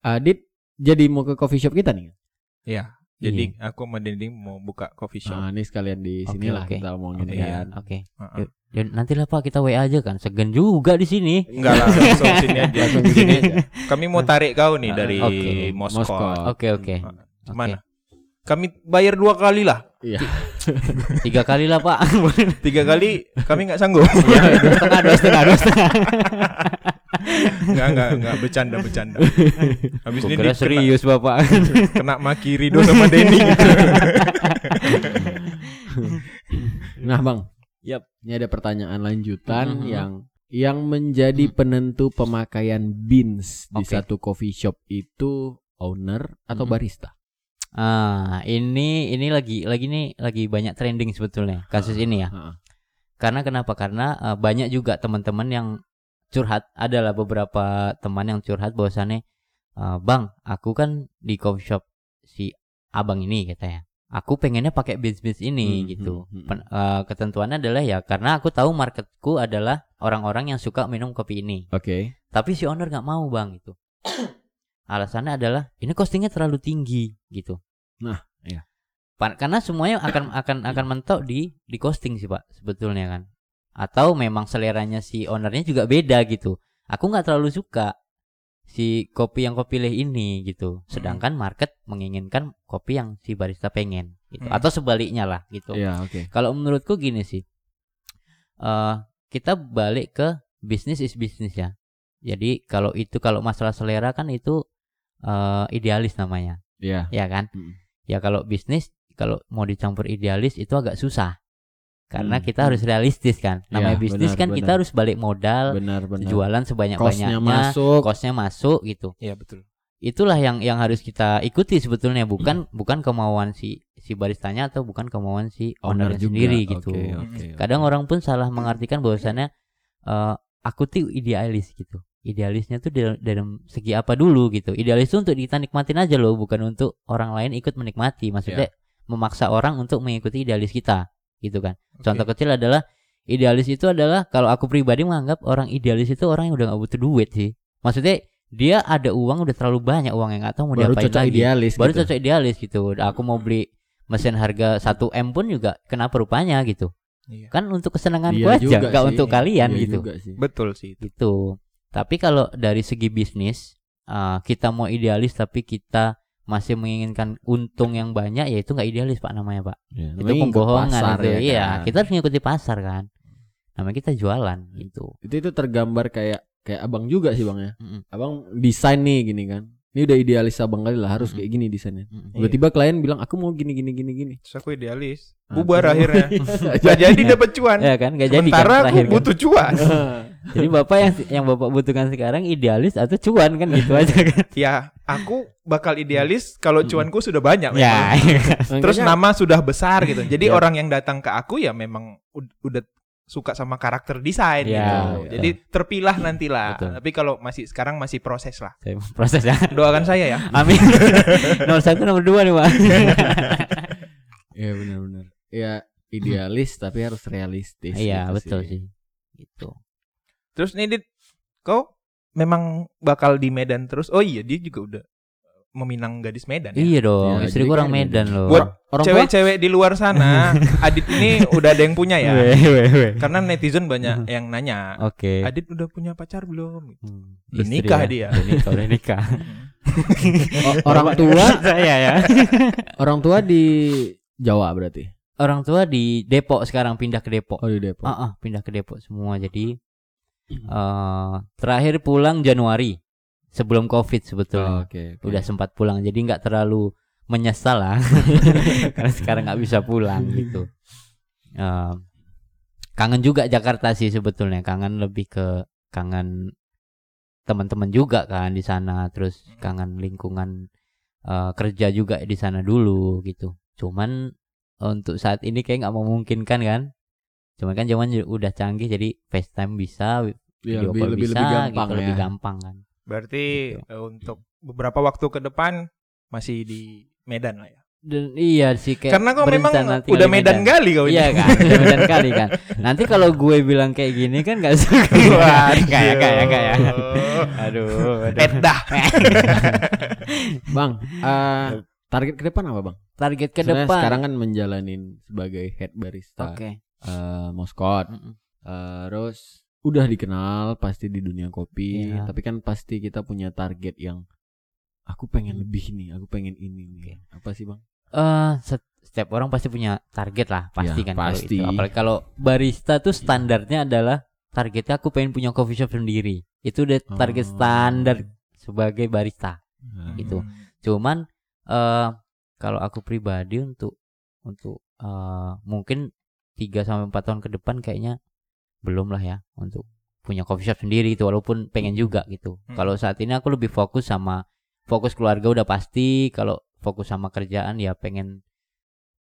Speaker 2: Adit jadi mau ke coffee shop kita nih.
Speaker 1: Iya. Jadi aku sama Dending mau buka coffee shop.
Speaker 2: Nah, ini sekalian di
Speaker 3: Oke,
Speaker 2: sini lah
Speaker 3: oke.
Speaker 2: kita omongin
Speaker 1: Oke,
Speaker 2: kan.
Speaker 3: Oke.
Speaker 1: Heeh.
Speaker 3: Yuk. Ya, nantilah Pak kita WA aja kan. Segen juga di sini.
Speaker 1: Enggak lah, langsung *laughs* sini aja.
Speaker 2: Langsung sini aja.
Speaker 1: Kami mau tarik kau nih
Speaker 2: Ah,
Speaker 1: dari
Speaker 3: oke.
Speaker 1: Moskow.
Speaker 2: Moskow.
Speaker 3: Oke oke.
Speaker 1: Gimana? Kami bayar dua kali lah.
Speaker 2: Iya. *laughs*
Speaker 3: Tiga kali lah Pak. *laughs*
Speaker 1: Tiga kali kami nggak sanggup. *laughs*
Speaker 3: ya, dua setengah, dua setengah, dua setengah.
Speaker 1: Enggak, enggak, enggak bercanda, bercanda. Habis ini dia kena,
Speaker 3: serius Bapak.
Speaker 1: kena maki Rido sama Denny.
Speaker 2: Nah, Bang.
Speaker 3: Yap.
Speaker 2: Ini ada pertanyaan lanjutan
Speaker 3: Mhm.
Speaker 2: yang yang menjadi penentu pemakaian beans di
Speaker 3: Oke.
Speaker 2: satu coffee shop itu owner atau
Speaker 3: Mhm.
Speaker 2: barista?
Speaker 3: Ah, ini ini lagi lagi nih lagi banyak trending sebetulnya kasus ini ya. Karena kenapa? Karena eh, banyak juga teman-teman yang curhat. Adalah beberapa teman yang curhat bahwasannya, eh, bang, aku kan di coffee shop si abang ini katanya. Aku pengennya pakai beans-beans ini
Speaker 2: Hmm,
Speaker 3: gitu.
Speaker 2: hmm, hmm.
Speaker 3: Pen- eh, ketentuannya adalah ya karena aku tahu marketku adalah orang-orang yang suka minum kopi ini.
Speaker 2: Oke.
Speaker 3: Tapi si owner nggak mau bang itu. Alasannya adalah ini costingnya terlalu tinggi gitu.
Speaker 2: Nah, iya.
Speaker 3: Pa- Karena semuanya akan akan akan mentok di di costing sih pak sebetulnya kan. Atau memang seleranya si ownernya juga beda gitu. Aku nggak terlalu suka si kopi yang kau pilih ini gitu. Sedangkan market menginginkan kopi yang si barista pengen gitu.
Speaker 1: Hmm.
Speaker 3: Atau sebaliknya lah gitu.
Speaker 2: Iya, oke.
Speaker 3: Kalau menurutku gini sih, eh kita balik ke bisnis is bisnis ya. Jadi kalau itu kalau masalah selera kan itu eh idealis namanya,
Speaker 2: Iya.
Speaker 3: ya kan?
Speaker 2: Mm.
Speaker 3: Ya kalau bisnis kalau mau dicampur idealis itu agak susah. Karena
Speaker 2: Hmm,
Speaker 3: kita
Speaker 2: hmm.
Speaker 3: harus realistis kan. Namanya
Speaker 2: Iya,
Speaker 3: bisnis
Speaker 2: benar,
Speaker 3: kan kita
Speaker 2: benar.
Speaker 3: harus balik modal,
Speaker 2: Benar, benar.
Speaker 3: jualan
Speaker 2: Kosnya
Speaker 3: sebanyak-banyaknya,
Speaker 2: masuk.
Speaker 3: kosnya masuk gitu.
Speaker 1: Iya, betul.
Speaker 3: Itulah yang yang harus kita ikuti sebetulnya
Speaker 2: Hmm.
Speaker 3: bukan bukan kemauan si si baristanya atau bukan kemauan si
Speaker 2: owner juga.
Speaker 3: sendiri gitu.
Speaker 2: Oke, oke,
Speaker 3: Kadang
Speaker 2: oke.
Speaker 3: orang pun salah mengartikan bahwasannya eh, aku tuh idealis gitu. Idealisnya tuh dalam, dalam segi apa dulu gitu. Idealis itu untuk kita nikmatin aja loh, bukan untuk orang lain ikut menikmati. Maksudnya memaksa orang untuk mengikuti idealis kita, gitu kan. Contoh kecil adalah idealis itu adalah kalau aku pribadi menganggap orang idealis itu orang yang udah gak butuh duit sih. Maksudnya dia ada uang udah terlalu banyak uang yang nggak tahu mau
Speaker 2: baru
Speaker 3: diapain
Speaker 2: cocok
Speaker 3: lagi.
Speaker 2: idealis
Speaker 3: Baru
Speaker 2: gitu.
Speaker 3: cocok idealis gitu. Aku mau beli mesin harga 1 M pun juga kenapa rupanya gitu
Speaker 1: Iya.
Speaker 3: kan untuk kesenanganku
Speaker 2: Iya
Speaker 3: aja
Speaker 2: juga
Speaker 3: gak
Speaker 2: sih.
Speaker 3: untuk kalian
Speaker 2: Iya
Speaker 3: gitu
Speaker 2: juga sih.
Speaker 1: Betul sih itu.
Speaker 3: gitu tapi kalau dari segi bisnis uh, kita mau idealis tapi kita masih menginginkan untung yang banyak ya itu nggak idealis pak namanya pak.
Speaker 2: Ya,
Speaker 3: itu pembohongan
Speaker 2: pasar
Speaker 3: itu
Speaker 2: ya.
Speaker 3: iya
Speaker 2: kan.
Speaker 3: kita harus ngikuti pasar kan. Namanya kita jualan gitu.
Speaker 2: Itu itu tergambar kayak kayak abang juga sih bang ya.
Speaker 3: Mm-mm.
Speaker 2: abang desain nih gini kan ini udah idealis abang kali lah harus
Speaker 3: Mm-mm.
Speaker 2: kayak gini desainnya tiba-tiba klien bilang aku mau gini gini gini gini
Speaker 1: Terus aku idealis.
Speaker 2: Nah,
Speaker 1: Bubar akhirnya. *laughs* Gak jadi dapat cuan.
Speaker 3: ya kan nggak jadi kan
Speaker 1: Sementara aku
Speaker 3: terakhir kan.
Speaker 1: butuh cuan. *laughs*
Speaker 3: jadi bapak yang yang bapak butuhkan sekarang idealis atau cuan kan gitu aja kan *laughs*
Speaker 1: ya, aku bakal idealis kalau cuanku sudah banyak
Speaker 3: ya
Speaker 1: memang. Terus
Speaker 2: Makanya-
Speaker 1: nama sudah besar gitu. Jadi
Speaker 3: Yap.
Speaker 1: orang yang datang ke aku ya memang ud- udah suka sama karakter desain
Speaker 3: Ya,
Speaker 1: gitu.
Speaker 2: betul.
Speaker 1: Jadi terpilah nantilah.
Speaker 3: Betul.
Speaker 1: Tapi kalau masih sekarang masih proses lah.
Speaker 3: Saya *laughs* prosesnya
Speaker 1: Doakan saya ya. *laughs*
Speaker 3: amin *laughs* nomor satu nomor dua nih pak
Speaker 2: Iya benar-benar. Ya idealis tapi harus realistis.
Speaker 3: iya
Speaker 2: gitu
Speaker 3: betul sih gitu
Speaker 1: Terus nih Dit, kau memang bakal di Medan terus. Oh iya, dia juga udah meminang gadis Medan ya.
Speaker 3: Iya dong,
Speaker 2: Ya,
Speaker 3: istri orang Medan loh.
Speaker 1: Buat
Speaker 2: Orang tua
Speaker 1: Cewek-cewek di luar sana, *laughs* Adit ini udah ada yang punya ya.
Speaker 3: Weh, weh, weh.
Speaker 1: Karena netizen banyak yang nanya,
Speaker 3: Oke.
Speaker 1: Adit udah punya pacar belum?
Speaker 3: Hmm,
Speaker 1: Udah
Speaker 3: istri
Speaker 1: nikah
Speaker 3: ya.
Speaker 1: dia.
Speaker 3: Udah nikah, udah nikah. *laughs*
Speaker 2: o- orang tua *laughs*
Speaker 3: saya ya.
Speaker 2: orang tua di Jawa berarti.
Speaker 3: Orang tua di Depok sekarang pindah ke Depok.
Speaker 2: Oh di Depok.
Speaker 3: Ah, ah, pindah ke Depok semua. Jadi eh terakhir pulang Januari sebelum Covid
Speaker 2: Oh,
Speaker 3: sebetulnya.
Speaker 2: Oke. oke.
Speaker 3: Udah sempat pulang. Jadi nggak terlalu menyesal lah *laughs* karena sekarang nggak bisa pulang gitu Eh, kangen juga Jakarta sih sebetulnya kangen lebih ke kangen teman-teman juga kan di sana terus kangen lingkungan eh, kerja juga di sana dulu gitu cuman untuk saat ini kayak nggak memungkinkan kan cuman kan zaman udah canggih jadi FaceTime bisa
Speaker 2: Ya,
Speaker 3: video
Speaker 2: lebih,
Speaker 3: call
Speaker 2: lebih,
Speaker 3: bisa
Speaker 2: lebih gampang
Speaker 3: gitu,
Speaker 2: ya.
Speaker 3: lebih gampang kan
Speaker 1: Berarti
Speaker 3: Gitu.
Speaker 1: eh, untuk beberapa waktu ke depan masih di Medan lah ya.
Speaker 3: dan iya sih kayak
Speaker 1: Karena kau memang udah
Speaker 3: di
Speaker 1: Medan kali kau ini.
Speaker 3: Iya kan, udah Medan kali kan. Nanti kalau gue bilang kayak gini kan gak suka. Kayak kayak kayak. Aduh, aduh.
Speaker 1: Edah. *laughs*
Speaker 2: Bang, eh, target ke depan apa bang?
Speaker 3: Target ke
Speaker 2: Sebenarnya
Speaker 3: depan.
Speaker 2: Sekarang kan menjalanin sebagai head barista
Speaker 3: Oke.
Speaker 2: eh, Moskot.
Speaker 3: Mm-mm.
Speaker 2: Eh, terus udah dikenal pasti di dunia kopi,
Speaker 3: Iya.
Speaker 2: tapi kan pasti kita punya target yang aku pengen lebih nih, aku pengen ini nih. Apa sih bang?
Speaker 3: Eh, set- setiap orang pasti punya target lah, pasti
Speaker 2: Ya,
Speaker 3: kan kalau
Speaker 2: pasti.
Speaker 3: itu. Apalagi kalau barista tuh standarnya adalah targetnya aku pengen punya coffee shop sendiri. Itu udah target
Speaker 2: Oh.
Speaker 3: standar sebagai barista.
Speaker 2: Nah,
Speaker 3: Gitu.
Speaker 1: Hmm.
Speaker 3: Cuman eh kalau aku pribadi untuk untuk eh mungkin 3 sampai 4 tahun ke depan kayaknya belum lah ya untuk punya coffee shop sendiri itu walaupun pengen juga gitu.
Speaker 1: Hmm.
Speaker 3: Kalau saat ini aku lebih fokus sama fokus keluarga udah pasti, kalau fokus sama kerjaan ya pengen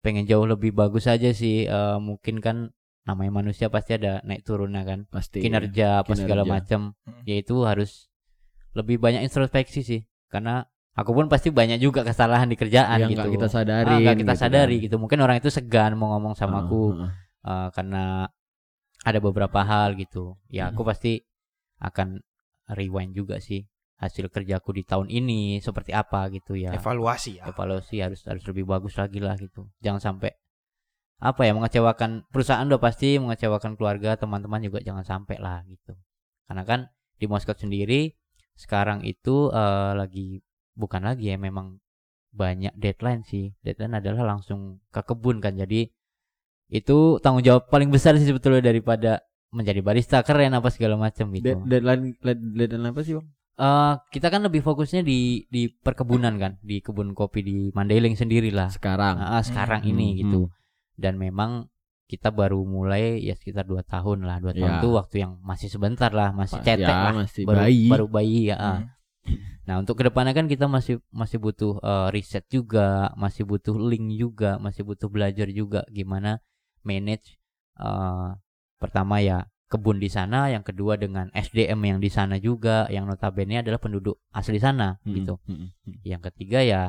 Speaker 3: pengen jauh lebih bagus aja sih. Eh mungkin kan namanya manusia pasti ada naik turunnya kan.
Speaker 2: pasti.
Speaker 3: Kinerja apa segala macam.
Speaker 1: Hmm.
Speaker 3: Yaitu harus lebih banyak introspeksi sih karena aku pun pasti banyak juga kesalahan di kerjaan
Speaker 2: yang
Speaker 3: gitu.
Speaker 2: nggak kita
Speaker 3: Ah,
Speaker 2: sadari.
Speaker 3: nggak kita sadari gitu. Mungkin orang itu segan mau ngomong
Speaker 2: Ah,
Speaker 3: sama aku eh, karena ada beberapa hal gitu. Ya aku pasti akan rewind juga sih hasil kerjaku di tahun ini seperti apa gitu ya.
Speaker 1: Evaluasi ya.
Speaker 3: Evaluasi harus harus lebih bagus lagi lah gitu. Jangan sampai apa ya mengecewakan perusahaan udah pasti mengecewakan keluarga teman-teman juga jangan sampai lah gitu. Karena kan di Moskow sendiri sekarang itu eh, lagi bukan lagi ya memang banyak deadline sih. Deadline adalah langsung ke kebun kan. Jadi itu tanggung jawab paling besar sih sebetulnya daripada menjadi barista keren apa segala macam gitu.
Speaker 2: Dead- deadline, dead- deadline apa sih bang?
Speaker 3: Eh, kita kan lebih fokusnya di di perkebunan kan, di kebun kopi di Mandailing sendiri lah.
Speaker 2: Sekarang.
Speaker 3: Ah, sekarang
Speaker 2: Hmm,
Speaker 3: ini
Speaker 2: hmm.
Speaker 3: gitu. Dan memang kita baru mulai ya sekitar dua tahun lah. Dua tahun
Speaker 2: Ya.
Speaker 3: itu waktu yang masih sebentar lah, masih cetek
Speaker 2: ya,
Speaker 3: lah.
Speaker 2: masih
Speaker 3: baru
Speaker 2: bayi.
Speaker 3: baru bayi ya. ah.
Speaker 1: Hmm.
Speaker 3: Nah untuk ke depannya kan kita masih masih butuh eh, riset juga, masih butuh link juga, masih butuh belajar juga gimana manage eh, pertama ya kebun di sana, yang kedua dengan SDM yang di sana juga, yang notabene adalah penduduk asli sana
Speaker 2: Hmm,
Speaker 3: gitu.
Speaker 2: hmm, hmm.
Speaker 3: Yang ketiga ya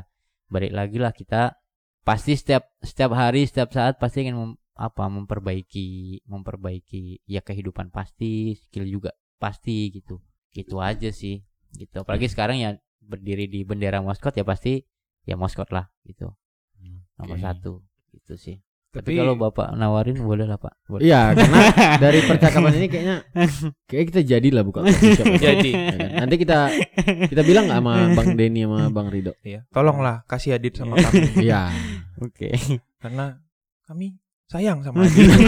Speaker 3: balik lagi lah kita pasti setiap setiap hari setiap saat pasti ingin mem- apa memperbaiki memperbaiki ya kehidupan pasti skill juga pasti gitu gitu aja sih gitu apalagi sekarang ya berdiri di bendera Moskot ya pasti ya Moskot lah gitu nomor
Speaker 2: Oke.
Speaker 3: satu gitu sih tapi,
Speaker 1: Tapi
Speaker 3: kalau bapak nawarin boleh lah pak boleh.
Speaker 2: Iya, karena *laughs* dari percakapan ini kayaknya kayak kita jadilah buka coffee shop. *laughs*
Speaker 1: Jadi.
Speaker 2: Ya kan? Nanti kita kita bilang nggak sama Bang Denny sama Bang Rido.
Speaker 1: Iya. Tolonglah kasih Adit sama kami
Speaker 2: Iya.
Speaker 3: oke
Speaker 1: karena kami sayang sama Adit. *laughs*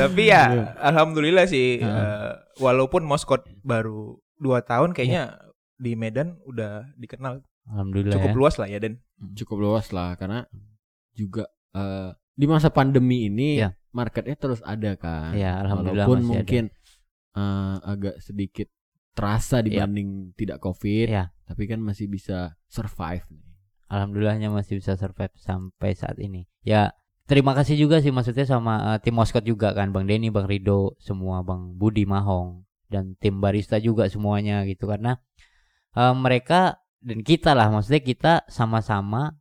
Speaker 1: Tapi
Speaker 3: Iya.
Speaker 1: ya alhamdulillah sih eh, walaupun Moskot baru dua tahun kayaknya di Medan udah dikenal
Speaker 3: alhamdulillah
Speaker 1: cukup
Speaker 3: ya.
Speaker 1: luas lah ya Den.
Speaker 2: Cukup luas lah karena juga eh, di masa pandemi ini
Speaker 3: Iya.
Speaker 2: marketnya terus ada kan.
Speaker 3: Iya, alhamdulillah
Speaker 2: Walaupun
Speaker 3: masih ada.
Speaker 2: mungkin eh, agak sedikit terasa dibanding tidak covid,
Speaker 3: Iya.
Speaker 2: tapi kan masih bisa survive. nih.
Speaker 3: Alhamdulillahnya masih bisa survive sampai saat ini. Ya terima kasih juga sih maksudnya sama eh, tim Moskot juga kan Bang Denny, Bang Rido, semua Bang Budi Mahong dan tim barista juga semuanya gitu karena eh, mereka dan kita lah maksudnya kita sama-sama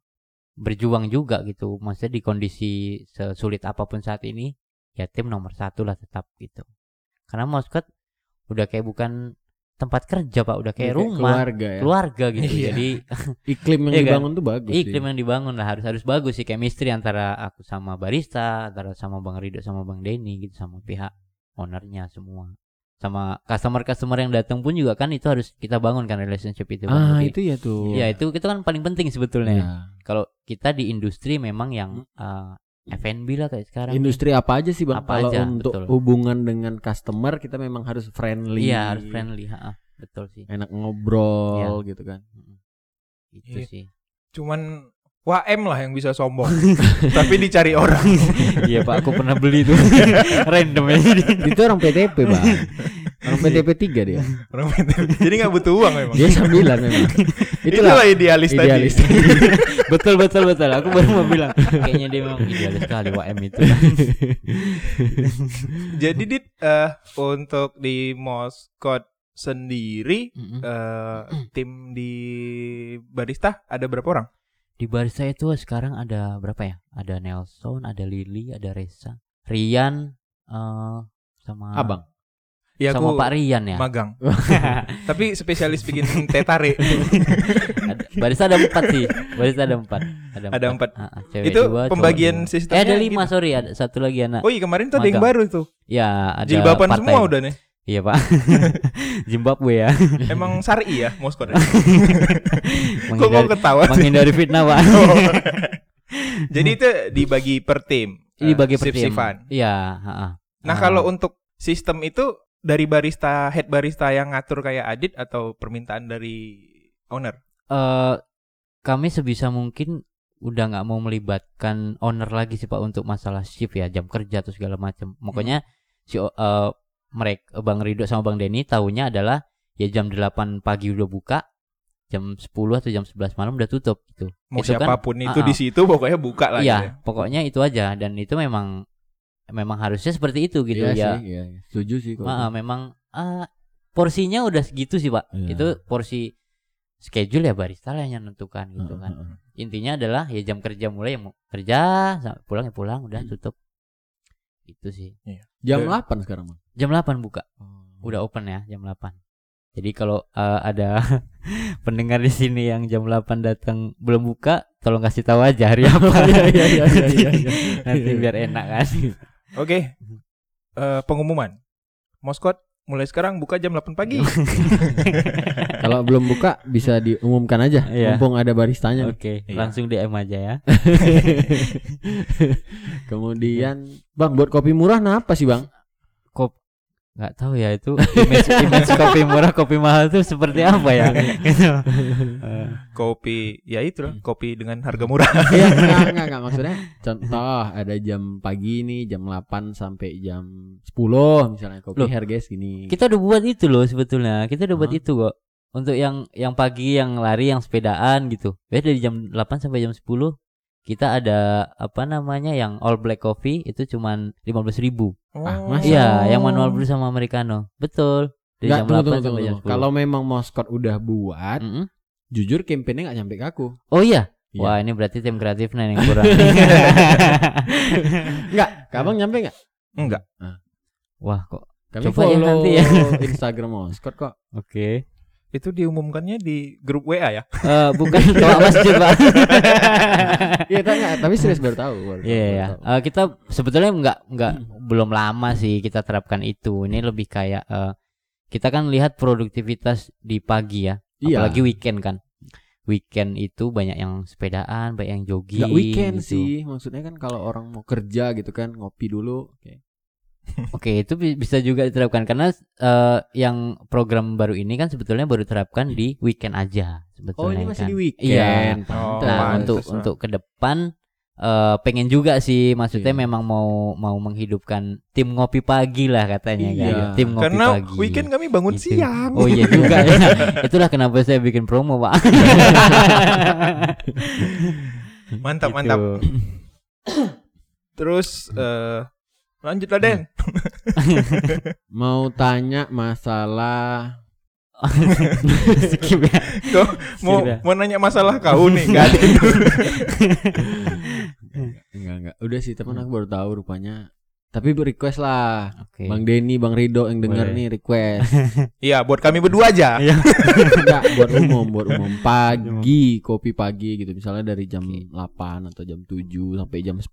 Speaker 3: berjuang juga gitu maksudnya di kondisi sesulit apa pun saat ini ya tim nomor satu lah tetap gitu karena Moskot udah kayak bukan tempat kerja pak udah kayak
Speaker 2: Kayak
Speaker 3: rumah
Speaker 2: keluarga ya.
Speaker 3: keluarga gitu
Speaker 1: Iya.
Speaker 3: jadi *laughs*
Speaker 2: Iklim yang
Speaker 3: Iya kan?
Speaker 2: dibangun tuh bagus.
Speaker 3: iklim
Speaker 2: sih.
Speaker 3: yang dibangun lah harus harus bagus sih chemistry antara aku sama barista antara sama bang Rido sama bang Denny gitu sama pihak ownernya semua sama customer customer yang datang pun juga kan itu harus kita bangun kan relationship itu kan.
Speaker 2: Ah
Speaker 3: Jadi,
Speaker 2: itu ya tuh.
Speaker 3: ya itu itu kan paling penting sebetulnya
Speaker 2: Iya.
Speaker 3: kalau kita di industri memang yang uh, F&B lah kayak sekarang nih.
Speaker 2: Industri apa aja sih bang?
Speaker 3: Apa
Speaker 2: Kalau
Speaker 3: aja,
Speaker 2: untuk
Speaker 3: betul.
Speaker 2: hubungan dengan customer kita memang harus friendly.
Speaker 3: iya harus friendly ha, betul sih
Speaker 2: Enak ngobrol gitu kan.
Speaker 3: Itu
Speaker 1: Iya.
Speaker 3: sih.
Speaker 1: Cuman WM lah yang bisa sombong. *laughs* Tapi dicari orang. *laughs*
Speaker 3: iya Pak, aku pernah beli tuh. *laughs* Random ya.
Speaker 2: Itu orang PTP, Bang. Orang PTP 3 dia.
Speaker 1: Orang PTP. Jadi nggak butuh uang memang.
Speaker 2: Dia sambilan memang.
Speaker 1: Itulah, idealis,
Speaker 2: idealis.
Speaker 1: tadi.
Speaker 3: betul betul betul. Aku baru mau bilang kayaknya dia memang idealis sekali WM itu.
Speaker 1: Jadi dit eh, untuk di Moskot sendiri
Speaker 3: Mm-mm.
Speaker 1: eh, tim di barista ada berapa orang?
Speaker 3: Di barista itu sekarang ada berapa ya? Ada Nelson, ada Lily, ada Reza, Rian, eh sama
Speaker 2: Abang.
Speaker 1: Ya
Speaker 3: sama Pak Rian ya.
Speaker 1: magang. *laughs* Tapi spesialis bikin teh tarik.
Speaker 3: Ada- barista ada empat sih. Barista ada empat. Ada,
Speaker 1: Ada empat.
Speaker 3: Ah, ah, cewek
Speaker 1: Itu
Speaker 3: dua,
Speaker 1: pembagian sistemnya
Speaker 3: Eh ada lima
Speaker 1: gitu.
Speaker 3: sorry ada satu lagi anak.
Speaker 1: Oh iya kemarin tuh ada yang baru tuh.
Speaker 3: Ya ada
Speaker 1: Jilbaban semua udah nih.
Speaker 3: Iya pak. *laughs* Zimbabwe ya.
Speaker 1: Emang syari ya Moskot. ya? *laughs* Kok kok ketawa?
Speaker 3: menghindari fitnah pak. *laughs*
Speaker 1: Oh. Jadi itu dibagi per tim.
Speaker 3: Ini
Speaker 1: eh,
Speaker 3: bagi per tim. Iya.
Speaker 1: Nah
Speaker 3: Ah.
Speaker 1: kalau untuk sistem itu dari barista head barista yang ngatur kayak Adit atau permintaan dari owner?
Speaker 3: eh kami sebisa mungkin udah nggak mau melibatkan owner lagi sih pak untuk masalah shift ya jam kerja atau segala macam. Pokoknya si eh mereka Bang Rido sama Bang Denny tahunya adalah ya jam 8 pagi udah buka, jam 10 atau jam 11 malam udah tutup gitu.
Speaker 1: Mau
Speaker 3: Itu kan-
Speaker 1: siapa pun itu
Speaker 3: ah,
Speaker 1: di
Speaker 3: ah.
Speaker 1: situ pokoknya buka lah.
Speaker 3: Iya,
Speaker 1: gitu ya.
Speaker 3: pokoknya itu aja dan itu memang memang harusnya seperti itu gitu
Speaker 2: Iya
Speaker 3: ya.
Speaker 2: sih, iya, iya. Setuju sih kalau
Speaker 3: Ah, memang ah, porsinya udah segitu sih pak.
Speaker 2: Iya.
Speaker 3: Itu porsi schedule ya barista lah yang menentukan
Speaker 2: itu.
Speaker 3: gitu kan.
Speaker 2: Heeh, heeh.
Speaker 3: Intinya adalah ya jam kerja mulai ya mau kerja sampai pulang ya pulang udah
Speaker 2: Hmm.
Speaker 3: tutup. Itu sih.
Speaker 2: Jam
Speaker 1: Iya.
Speaker 2: 8 sekarang, Bang.
Speaker 3: Jam 8 buka.
Speaker 2: Oh.
Speaker 3: Udah open ya jam 8. Jadi kalau eh, ada *laughs* pendengar di sini yang jam 8 datang belum buka, tolong kasih tahu aja hari *laughs* apa.
Speaker 2: Iya, iya, iya, iya, iya, iya.
Speaker 3: Nanti biar enak kan.
Speaker 1: Oke. Eh, pengumuman. Moskot mulai sekarang buka jam 8 pagi. *laughs*
Speaker 2: Kalau belum buka bisa diumumkan aja,
Speaker 3: Iya.
Speaker 2: mumpung ada baristanya.
Speaker 3: Oke,
Speaker 1: Iya.
Speaker 3: langsung DM aja ya.
Speaker 2: Kemudian, Bang, buat kopi murah apa sih, Bang?
Speaker 3: Kop nggak tahu ya itu image, *laughs* image kopi murah kopi mahal itu seperti apa ya gitu. Eh, *laughs*
Speaker 1: kopi ya itu lah, kopi dengan harga murah. *laughs*
Speaker 2: Iya, enggak, enggak, enggak maksudnya contoh ada jam pagi nih jam 8 sampai jam 10 misalnya kopi
Speaker 3: Loh,
Speaker 2: harga segini.
Speaker 3: kita udah buat itu loh sebetulnya kita udah buat
Speaker 2: Hah?
Speaker 3: itu kok untuk yang yang pagi yang lari yang sepedaan gitu ya dari jam 8 sampai jam 10 kita ada apa namanya yang all black coffee itu cuman 15.000 ribu
Speaker 2: Ah,
Speaker 1: Oh.
Speaker 2: masa?
Speaker 3: iya yang manual brew sama americano betul dari
Speaker 2: Enggak,
Speaker 3: jam
Speaker 2: tunggu,
Speaker 3: 8
Speaker 2: tunggu,
Speaker 3: sampai
Speaker 2: tunggu,
Speaker 3: jam
Speaker 2: tunggu.
Speaker 3: 10
Speaker 2: Kalau memang Moskot udah buat,
Speaker 3: Mm-mm.
Speaker 2: jujur campaignnya nggak nyampe ke aku.
Speaker 3: oh iya
Speaker 2: Iya.
Speaker 3: Wah ini berarti tim kreatifnya yang kurang. *laughs* *laughs*
Speaker 2: Enggak, Kabang nyampe enggak?
Speaker 1: Enggak.
Speaker 3: Wah kok.
Speaker 2: Kami
Speaker 3: Coba ya
Speaker 2: follow
Speaker 3: nanti ya. *laughs*
Speaker 2: Instagram Moskot kok.
Speaker 3: Oke.
Speaker 1: Itu diumumkannya di grup WA ya.
Speaker 3: Eh bukan doa masjid pak.
Speaker 2: Iya, enggak, tapi serius baru tahu.
Speaker 3: Iya
Speaker 2: baru
Speaker 3: ya.
Speaker 2: tahu.
Speaker 3: Eh, kita sebetulnya nggak nggak belum lama sih kita terapkan itu. Ini lebih kayak eh, kita kan lihat produktivitas di pagi ya.
Speaker 2: Iya.
Speaker 3: Apalagi weekend kan. Weekend itu banyak yang sepedaan, banyak yang jogging.
Speaker 2: Enggak weekend
Speaker 3: gitu.
Speaker 2: sih, maksudnya kan kalau orang mau kerja gitu kan ngopi dulu. *laughs* Oke.
Speaker 3: Itu bi- bisa juga diterapkan karena eh, yang program baru ini kan sebetulnya baru terapkan di weekend aja sebetulnya.
Speaker 2: Oh, ini masih
Speaker 3: kan.
Speaker 2: di
Speaker 3: Iya.
Speaker 2: weekend.
Speaker 1: Oh,
Speaker 2: Pantes.
Speaker 3: Nah, untuk untuk ke depan eh, pengen juga sih maksudnya
Speaker 2: Iya.
Speaker 3: memang mau mau menghidupkan tim ngopi pagi lah katanya
Speaker 2: Iya.
Speaker 3: kan. Tim ngopi
Speaker 1: Karena
Speaker 3: pagi.
Speaker 1: weekend kami bangun
Speaker 3: Gitu.
Speaker 1: siang.
Speaker 3: Oh iya juga *laughs* ya. Itulah kenapa saya bikin promo, Pak.
Speaker 1: Mantap,
Speaker 3: Gitu.
Speaker 1: mantap. Terus eh lanjut lah Den. *laughs*
Speaker 2: Mau tanya masalah *laughs*
Speaker 3: Skip ya.
Speaker 1: Kau mau
Speaker 3: Sudah.
Speaker 1: mau nanya masalah kau nih, enggak ada.
Speaker 2: enggak *laughs* enggak. Udah sih, teman aku baru tahu rupanya. Tapi request lah.
Speaker 3: Oke.
Speaker 2: Bang Denny, Bang Rido yang denger
Speaker 3: Boleh.
Speaker 2: nih request. *laughs*
Speaker 1: Iya, buat kami berdua aja. *laughs*
Speaker 3: Iya.
Speaker 2: Enggak, buat umum, buat *laughs* umum. Pagi, kopi pagi gitu. Misalnya dari jam
Speaker 3: Oke.
Speaker 2: 8 atau jam 7 sampai jam 10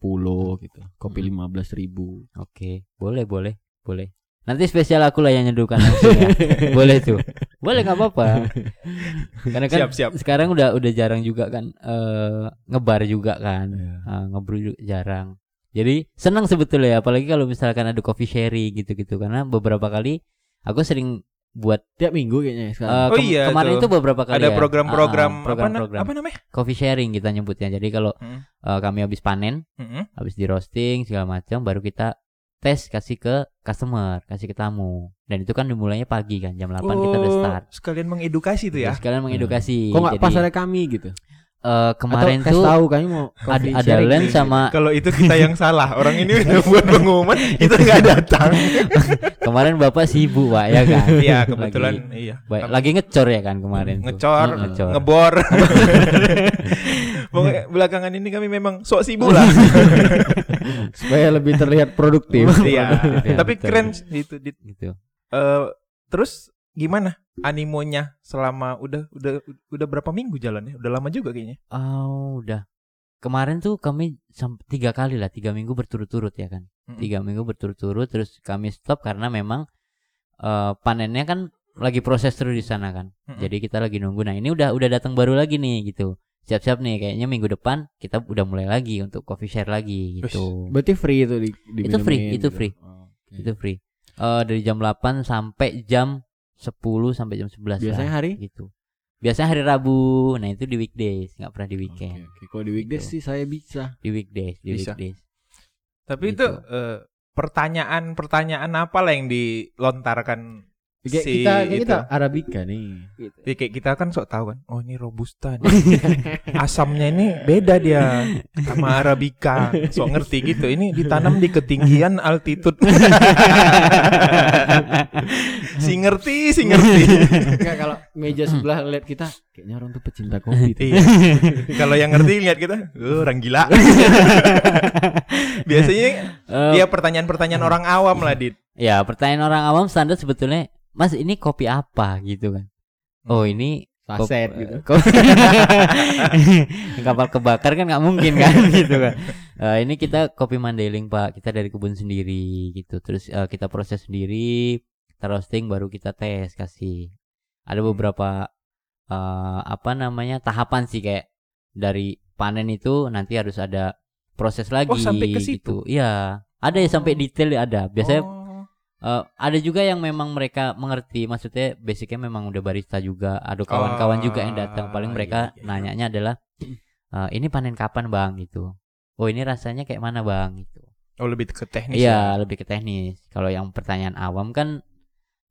Speaker 2: gitu. Kopi
Speaker 3: Hmm.
Speaker 2: 15 ribu.
Speaker 3: Oke, boleh, boleh, boleh. Nanti spesial aku lah yang nyeduhkan langsung ya. boleh tuh. Boleh nggak apa-apa. Karena kan
Speaker 1: Siap, siap.
Speaker 3: sekarang udah udah jarang juga kan eh ngebar juga kan.
Speaker 2: Iya.
Speaker 3: Ah, ngebrew juga jarang. Jadi senang sebetulnya ya, apalagi kalau misalkan ada coffee sharing gitu-gitu karena beberapa kali aku sering buat
Speaker 2: Tiap minggu kayaknya
Speaker 3: eh,
Speaker 2: sekarang.
Speaker 1: Oh
Speaker 3: kem-
Speaker 1: iya,
Speaker 3: kemarin
Speaker 1: tuh.
Speaker 3: itu beberapa kali
Speaker 1: Ada
Speaker 3: ya.
Speaker 1: program-program
Speaker 3: Ah,
Speaker 1: apa, na-
Speaker 3: program-program
Speaker 1: apa namanya?
Speaker 3: coffee sharing kita nyebutnya. Jadi kalau
Speaker 1: Hmm.
Speaker 3: eh, kami habis panen,
Speaker 1: Mm-mm.
Speaker 3: habis di roasting segala macam baru kita tes kasih ke customer, kasih ke tamu. Dan itu kan dimulainya pagi kan jam 8 kita udah
Speaker 1: Oh,
Speaker 3: start.
Speaker 1: Sekalian mengedukasi tuh ya.
Speaker 3: Sekalian mengedukasi.
Speaker 2: Kok nggak
Speaker 3: Jadi,
Speaker 2: pas ada kami gitu?
Speaker 3: Eh, kemarin
Speaker 2: Atau
Speaker 3: tuh
Speaker 2: tahu kami mau
Speaker 3: ada, ada
Speaker 2: sharing
Speaker 3: Len
Speaker 2: gitu.
Speaker 3: sama
Speaker 1: Kalau itu kita yang salah. Orang ini udah *laughs* buat pengumuman, kita nggak datang. *laughs*
Speaker 3: kemarin bapak sibuk pak ya kan. *laughs*
Speaker 1: Iya, kebetulan
Speaker 3: lagi,
Speaker 1: iya.
Speaker 3: lagi ngecor ya kan kemarin. tuh.
Speaker 1: ngecor,
Speaker 3: Hmm, ngecor.
Speaker 1: ngebor. Pokoknya belakangan ini kami memang sok sibuk lah.
Speaker 2: supaya lebih terlihat produktif.
Speaker 1: Iya.
Speaker 3: Iya,
Speaker 1: Tapi keren itu. Dit.
Speaker 3: gitu.
Speaker 1: Eh, terus gimana animonya selama udah udah udah berapa minggu jalannya? Udah lama juga kayaknya.
Speaker 3: Oh, udah. Kemarin tuh kami sampai tiga kali lah, tiga minggu berturut-turut ya kan.
Speaker 1: Mm-mm.
Speaker 3: Tiga minggu berturut-turut, terus kami stop karena memang eh, panennya kan lagi proses terus di sana kan.
Speaker 1: Mm-mm.
Speaker 3: Jadi kita lagi nunggu. Nah ini udah udah datang baru lagi nih gitu. Siap-siap nih, kayaknya minggu depan kita udah mulai lagi untuk coffee share lagi gitu.
Speaker 2: Berarti free itu di,
Speaker 3: Itu free,
Speaker 2: diminumin
Speaker 3: itu
Speaker 2: gitu.
Speaker 3: free.
Speaker 2: Oh, oke.
Speaker 3: Itu free. Eh dari jam 8 sampai jam 10 sampai jam 11
Speaker 2: Biasanya
Speaker 3: lah,
Speaker 2: hari?
Speaker 3: gitu. Biasanya hari Rabu. Nah, itu di weekdays, nggak pernah di
Speaker 2: Oke,
Speaker 3: weekend.
Speaker 2: oke. Kalau di weekdays
Speaker 3: Gitu.
Speaker 2: sih saya bisa.
Speaker 3: Di weekdays, di
Speaker 1: Bisa.
Speaker 3: weekdays.
Speaker 1: Tapi
Speaker 3: Gitu.
Speaker 1: itu eh, pertanyaan-pertanyaan apa lah yang dilontarkan
Speaker 2: Kayak
Speaker 1: si
Speaker 2: kita kayak kita? Arabica nih.
Speaker 1: Ya, kayak kita kan sok tahu kan. Oh ini robusta nih. *laughs* Asamnya ini beda dia sama arabica. Sok ngerti gitu. Ini ditanam di ketinggian altitude. *laughs* si ngerti, si ngerti.
Speaker 2: Enggak kalau meja sebelah lihat kita kayaknya orang tuh pecinta kopi. *laughs*
Speaker 1: Iya. Kalau yang ngerti lihat kita, "Oh, orang gila. Biasanya
Speaker 3: Eh,
Speaker 1: dia pertanyaan-pertanyaan orang awam lah, Dit.
Speaker 3: Ya, pertanyaan orang awam standar sebetulnya, Mas ini kopi apa gitu kan? Oh, ini kop-
Speaker 2: Saset gitu.
Speaker 3: ko- *laughs* kapal kebakar kan nggak mungkin kan *laughs* gitu kan. Eh, ini kita kopi Mandailing Pak, kita dari kebun sendiri gitu. Terus eh, kita proses sendiri, kita roasting baru kita tes kasih. Ada beberapa eh, apa namanya tahapan sih kayak dari panen itu nanti harus ada proses lagi
Speaker 1: Oh, sampai ke situ?
Speaker 3: gitu. Iya, ada ya sampai detail ada. Biasanya
Speaker 1: Oh.
Speaker 3: Eh, ada juga yang memang mereka mengerti, maksudnya basicnya memang udah barista juga, ada kawan-kawan juga yang datang. Paling
Speaker 1: Oh,
Speaker 3: mereka
Speaker 1: iya, iya, iya.
Speaker 3: nanyanya adalah, "Eh, ini panen kapan bang gitu. Oh ini rasanya kayak mana bang gitu.
Speaker 1: Oh, lebih ke teknis.
Speaker 3: Iya
Speaker 1: ya?
Speaker 3: lebih ke teknis. Kalau yang pertanyaan awam kan,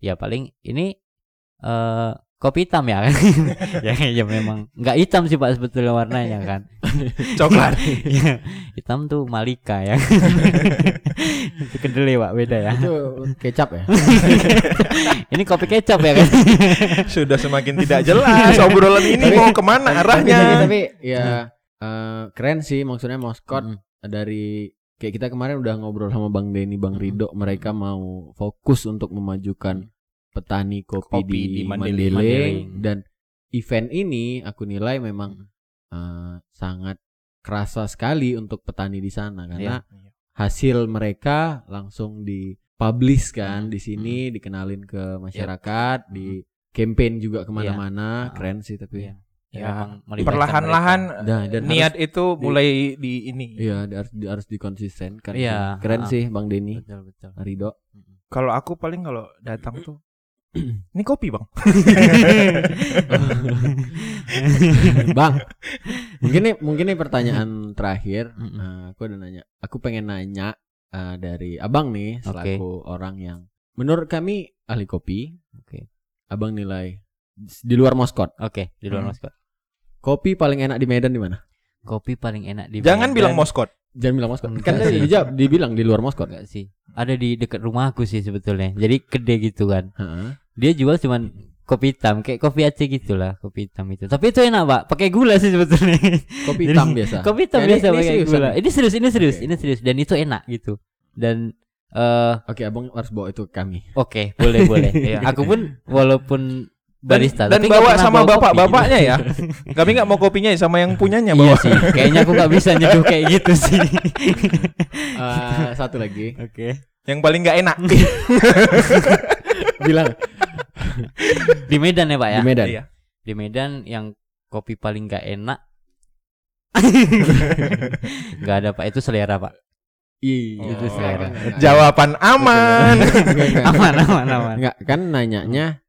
Speaker 3: ya paling ini eh kopi hitam ya kan? *laughs* ya, ya memang nggak hitam sih pak sebetulnya warnanya kan. *laughs*
Speaker 1: Coklat. *laughs*
Speaker 3: Ya, hitam tuh malika ya. Itu kedelai pak beda ya.
Speaker 2: Itu kecap ya.
Speaker 3: ini kopi kecap ya kan?
Speaker 1: Sudah semakin tidak jelas obrolan ini
Speaker 2: Tapi-
Speaker 1: mau ke mana
Speaker 2: tapi,
Speaker 1: arahnya.
Speaker 2: tapi, tapi ya eh, keren sih maksudnya Moskot
Speaker 3: Mm.
Speaker 2: dari kayak kita kemarin udah ngobrol sama Bang Denny, Bang
Speaker 3: Mm.
Speaker 2: Rido, mereka mau fokus untuk memajukan petani kopi,
Speaker 1: Kopi
Speaker 2: di,
Speaker 1: di
Speaker 2: dan event ini aku nilai memang eh, sangat kerasa sekali untuk petani di sana karena
Speaker 3: Iya.
Speaker 2: hasil mereka langsung dipublish kan
Speaker 3: Mm.
Speaker 2: di sini dikenalin ke masyarakat di campaign juga ke mana-mana
Speaker 3: Iya.
Speaker 2: keren sih tapi
Speaker 3: Iya.
Speaker 1: Ya,
Speaker 3: melibatkan
Speaker 1: Perlahan-lahan.
Speaker 2: Nah, dan
Speaker 1: niat itu mulai di ini.
Speaker 2: Iya, di- harus di, harus dikonsistenkan.
Speaker 3: Iya.
Speaker 2: Keren
Speaker 3: ah.
Speaker 2: sih Bang Denny,
Speaker 3: betul betul.
Speaker 2: Rido.
Speaker 1: Kalau aku paling kalau datang tuh ini kopi, Bang. *laughs*
Speaker 2: bang, mungkin nih mungkin nih pertanyaan terakhir. Nah, aku udah nanya. Aku pengen nanya eh, dari Abang nih selaku orang yang menurut kami ahli kopi.
Speaker 3: Oke.
Speaker 2: Abang nilai di luar Moskot.
Speaker 3: Oke, di luar
Speaker 1: Hmm.
Speaker 3: Moskot.
Speaker 2: Kopi paling enak di Medan di mana?
Speaker 3: Kopi paling enak di
Speaker 1: Jangan
Speaker 3: Medan.
Speaker 1: bilang Moskot.
Speaker 2: Jangan bilang Moskot.
Speaker 3: Enggak
Speaker 2: Kan tadi *laughs* dijawab, dibilang di luar Moskot.
Speaker 3: Enggak sih. Ada di dekat rumahku sih sebetulnya. Jadi gede gitu kan.
Speaker 2: Heeh.
Speaker 3: Dia jual cuman kopi hitam kayak kopi Aceh gitulah, kopi hitam itu. Tapi itu enak, Pak. Pakai gula sih sebetulnya.
Speaker 2: Kopi
Speaker 3: Jadi,
Speaker 2: hitam biasa.
Speaker 3: Kopi hitam
Speaker 2: Ya,
Speaker 3: biasa
Speaker 2: ini
Speaker 3: pakai gula. Ini serius, ini serius,
Speaker 2: Oke.
Speaker 3: ini serius dan itu enak gitu. Dan eh
Speaker 2: Oke, Abang harus bawa itu ke kami.
Speaker 3: oke, boleh boleh. *laughs* Ya, aku pun walaupun barista
Speaker 1: dan
Speaker 3: tapi nggak
Speaker 1: bawa sama
Speaker 3: bawa kopi
Speaker 1: bapak-bapaknya
Speaker 3: gitu.
Speaker 1: ya. *laughs* Kami nggak mau kopinya ya, sama yang punyanya
Speaker 3: Iya
Speaker 1: bawa.
Speaker 3: sih, kayaknya aku nggak bisa nyeduh *laughs* kayak gitu sih.
Speaker 2: Eh, satu lagi.
Speaker 3: Oke.
Speaker 1: Yang paling nggak enak. *laughs*
Speaker 2: Bilang
Speaker 3: Di Medan ya, Pak ya?
Speaker 2: di Medan.
Speaker 1: Iya.
Speaker 3: Di Medan yang kopi paling gak enak Gak ada pak, itu selera pak
Speaker 2: Iya,
Speaker 3: Itu selera.
Speaker 1: Jawaban aman.
Speaker 3: Aman, aman, aman
Speaker 2: Enggak, kan nanyanya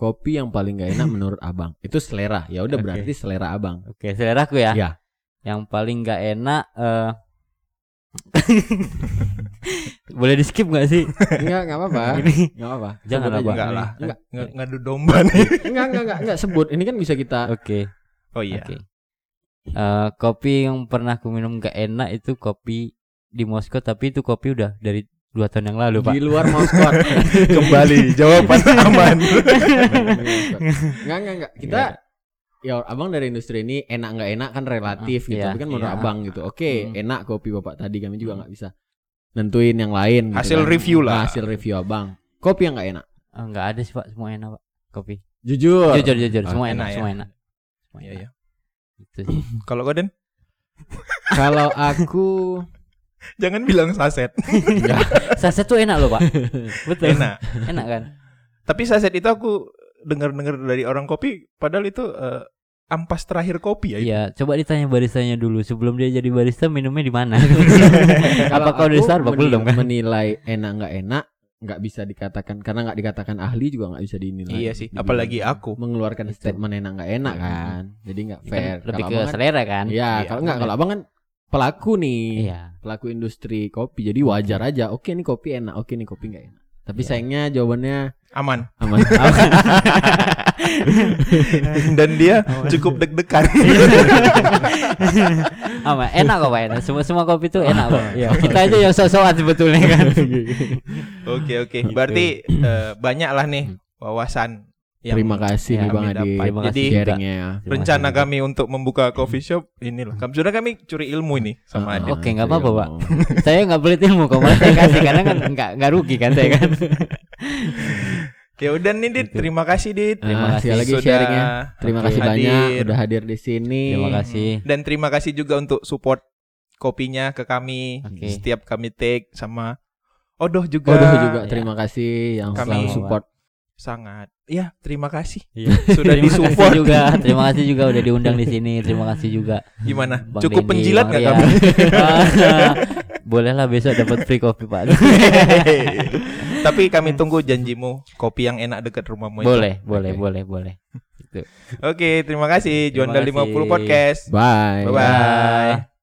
Speaker 2: kopi yang paling gak enak *laughs* menurut abang. Itu selera. Ya udah
Speaker 3: Oke.
Speaker 2: berarti selera abang.
Speaker 3: Oke, seleraku ya.
Speaker 2: Ya.
Speaker 3: Yang paling nggak enak eh *laughs* Boleh di skip nggak sih?
Speaker 2: Enggak, enggak apa-apa. *laughs*
Speaker 3: Ini
Speaker 2: Enggak apa-apa.
Speaker 3: Jangan. Bang.
Speaker 1: Enggak lah.
Speaker 2: Enggak.
Speaker 1: Nge- ngadu domba nih.
Speaker 2: Enggak, enggak, enggak, enggak sebut. Ini kan bisa kita
Speaker 3: Oke.
Speaker 1: Oh iya.
Speaker 3: Oke. Eh, kopi yang pernah aku minum nggak enak itu kopi di Moskow tapi itu kopi udah dari dua tahun yang lalu pak. *laughs* *laughs*
Speaker 2: di luar Moskow.
Speaker 1: Kembali jawaban aman.
Speaker 2: Enggak, enggak, enggak. Kita ya abang dari industri ini enak nggak enak kan relatif
Speaker 3: Ah,
Speaker 2: gitu.
Speaker 3: iya,
Speaker 2: Tapi kan menurut
Speaker 3: iya.
Speaker 2: abang gitu. Oke,
Speaker 3: Hmm.
Speaker 2: enak kopi bapak tadi kami juga nggak bisa nentuin yang lain. gitu
Speaker 1: Hasil
Speaker 2: kan.
Speaker 1: review lah.
Speaker 2: Nah, hasil review abang. Kopi yang nggak enak.
Speaker 3: Eh, nggak ada sih pak, semua enak pak kopi.
Speaker 2: Jujur.
Speaker 3: Jujur jujur, semua
Speaker 1: Oh,
Speaker 3: enak,
Speaker 1: enak ya.
Speaker 3: semua enak. Semua
Speaker 1: Iya
Speaker 3: enak.
Speaker 1: iya.
Speaker 3: Itu sih. *clears throat*
Speaker 1: Kalau kau Den,
Speaker 2: Kalau aku
Speaker 1: jangan bilang saset. *laughs*
Speaker 3: Saset tuh enak loh pak. *laughs* Betul.
Speaker 1: Enak.
Speaker 3: Enak kan?
Speaker 1: Tapi saset itu aku dengar-dengar dari orang kopi padahal itu eh, ampas terakhir kopi ya.
Speaker 3: Iya, coba ditanya baristanya dulu sebelum dia jadi barista minumnya di mana. *laughs*
Speaker 2: Kalau
Speaker 3: Apa kau dari
Speaker 2: aku
Speaker 3: Starbucks belum kan?
Speaker 2: Menilai enak nggak enak nggak bisa dikatakan karena nggak dikatakan ahli juga nggak bisa dinilai.
Speaker 1: Iya sih,
Speaker 2: Dibilang.
Speaker 1: apalagi aku.
Speaker 2: mengeluarkan
Speaker 3: Itu.
Speaker 2: statement enak nggak enak kan. Jadi nggak
Speaker 3: Kan
Speaker 2: fair.
Speaker 3: lebih
Speaker 2: Kalau
Speaker 3: ke
Speaker 2: abang kan-
Speaker 3: selera kan?
Speaker 2: Iya,
Speaker 1: Iya,
Speaker 2: kalau nggak kalau abang kan pelaku nih.
Speaker 3: Iya.
Speaker 2: Pelaku industri kopi. Jadi wajar aja. Oke nih kopi enak, oke nih kopi nggak enak. Tapi
Speaker 3: Iya.
Speaker 2: sayangnya jawabannya
Speaker 1: Aman.
Speaker 2: aman. *laughs* *laughs*
Speaker 1: Dan dia cukup deg-degan. *laughs*
Speaker 3: Apa? Enak kok pak enak. Semua semua kopi tuh enak kok. Iya. Kita aja yang sok-sokan sebetulnya kan.
Speaker 1: Oke oke. Berarti eh, banyak lah nih wawasan yang
Speaker 2: Terima kasih
Speaker 3: Ya,
Speaker 2: nih Bang Adi.
Speaker 1: dapat.
Speaker 3: Terima kasih
Speaker 2: sharingnya.
Speaker 3: Terima
Speaker 1: rencana
Speaker 3: kasih.
Speaker 1: kami untuk membuka coffee shop inilah. Kami sudah kami curi ilmu ini sama
Speaker 2: Ah,
Speaker 1: Adit.
Speaker 3: Oke, nggak apa-apa, Pak. *laughs* saya nggak beli ilmu kok malah saya kasih karena kan nggak nggak rugi kan saya kan. *laughs*
Speaker 1: Ya udah nih Dit,
Speaker 3: Gitu.
Speaker 1: terima kasih Dit.
Speaker 3: Terima
Speaker 2: Ah,
Speaker 3: kasih.
Speaker 2: sekali lagi
Speaker 1: Sudah
Speaker 2: sharingnya. Terima kasih banyak
Speaker 1: hadir.
Speaker 2: udah hadir di sini.
Speaker 3: Terima kasih.
Speaker 1: Dan terima kasih juga untuk support kopinya ke kami
Speaker 3: Oke.
Speaker 1: setiap kami take sama Odoh juga.
Speaker 2: Odoh juga
Speaker 3: Ya.
Speaker 2: terima kasih yang
Speaker 1: Kami-
Speaker 2: selalu support.
Speaker 1: Sangat. Ya, terima kasih.
Speaker 3: Iya. *laughs*
Speaker 1: Sudah
Speaker 3: Terima kasih
Speaker 1: disupport.
Speaker 3: juga. Terima kasih juga udah diundang di *laughs* sini. Terima kasih juga.
Speaker 1: Gimana?
Speaker 3: Bang
Speaker 1: Cukup
Speaker 3: Denny,
Speaker 1: penjilat nggak kami? *laughs*
Speaker 3: Boleh lah besok dapat free kopi Pak.
Speaker 1: Tapi kami tunggu janjimu kopi yang enak dekat rumahmu itu.
Speaker 3: boleh, boleh,
Speaker 2: Oke.
Speaker 3: boleh, boleh.
Speaker 1: Oke, terima kasih. Juanda
Speaker 3: kasih.
Speaker 1: 50 Podcast.
Speaker 2: Bye.
Speaker 1: Bye-bye.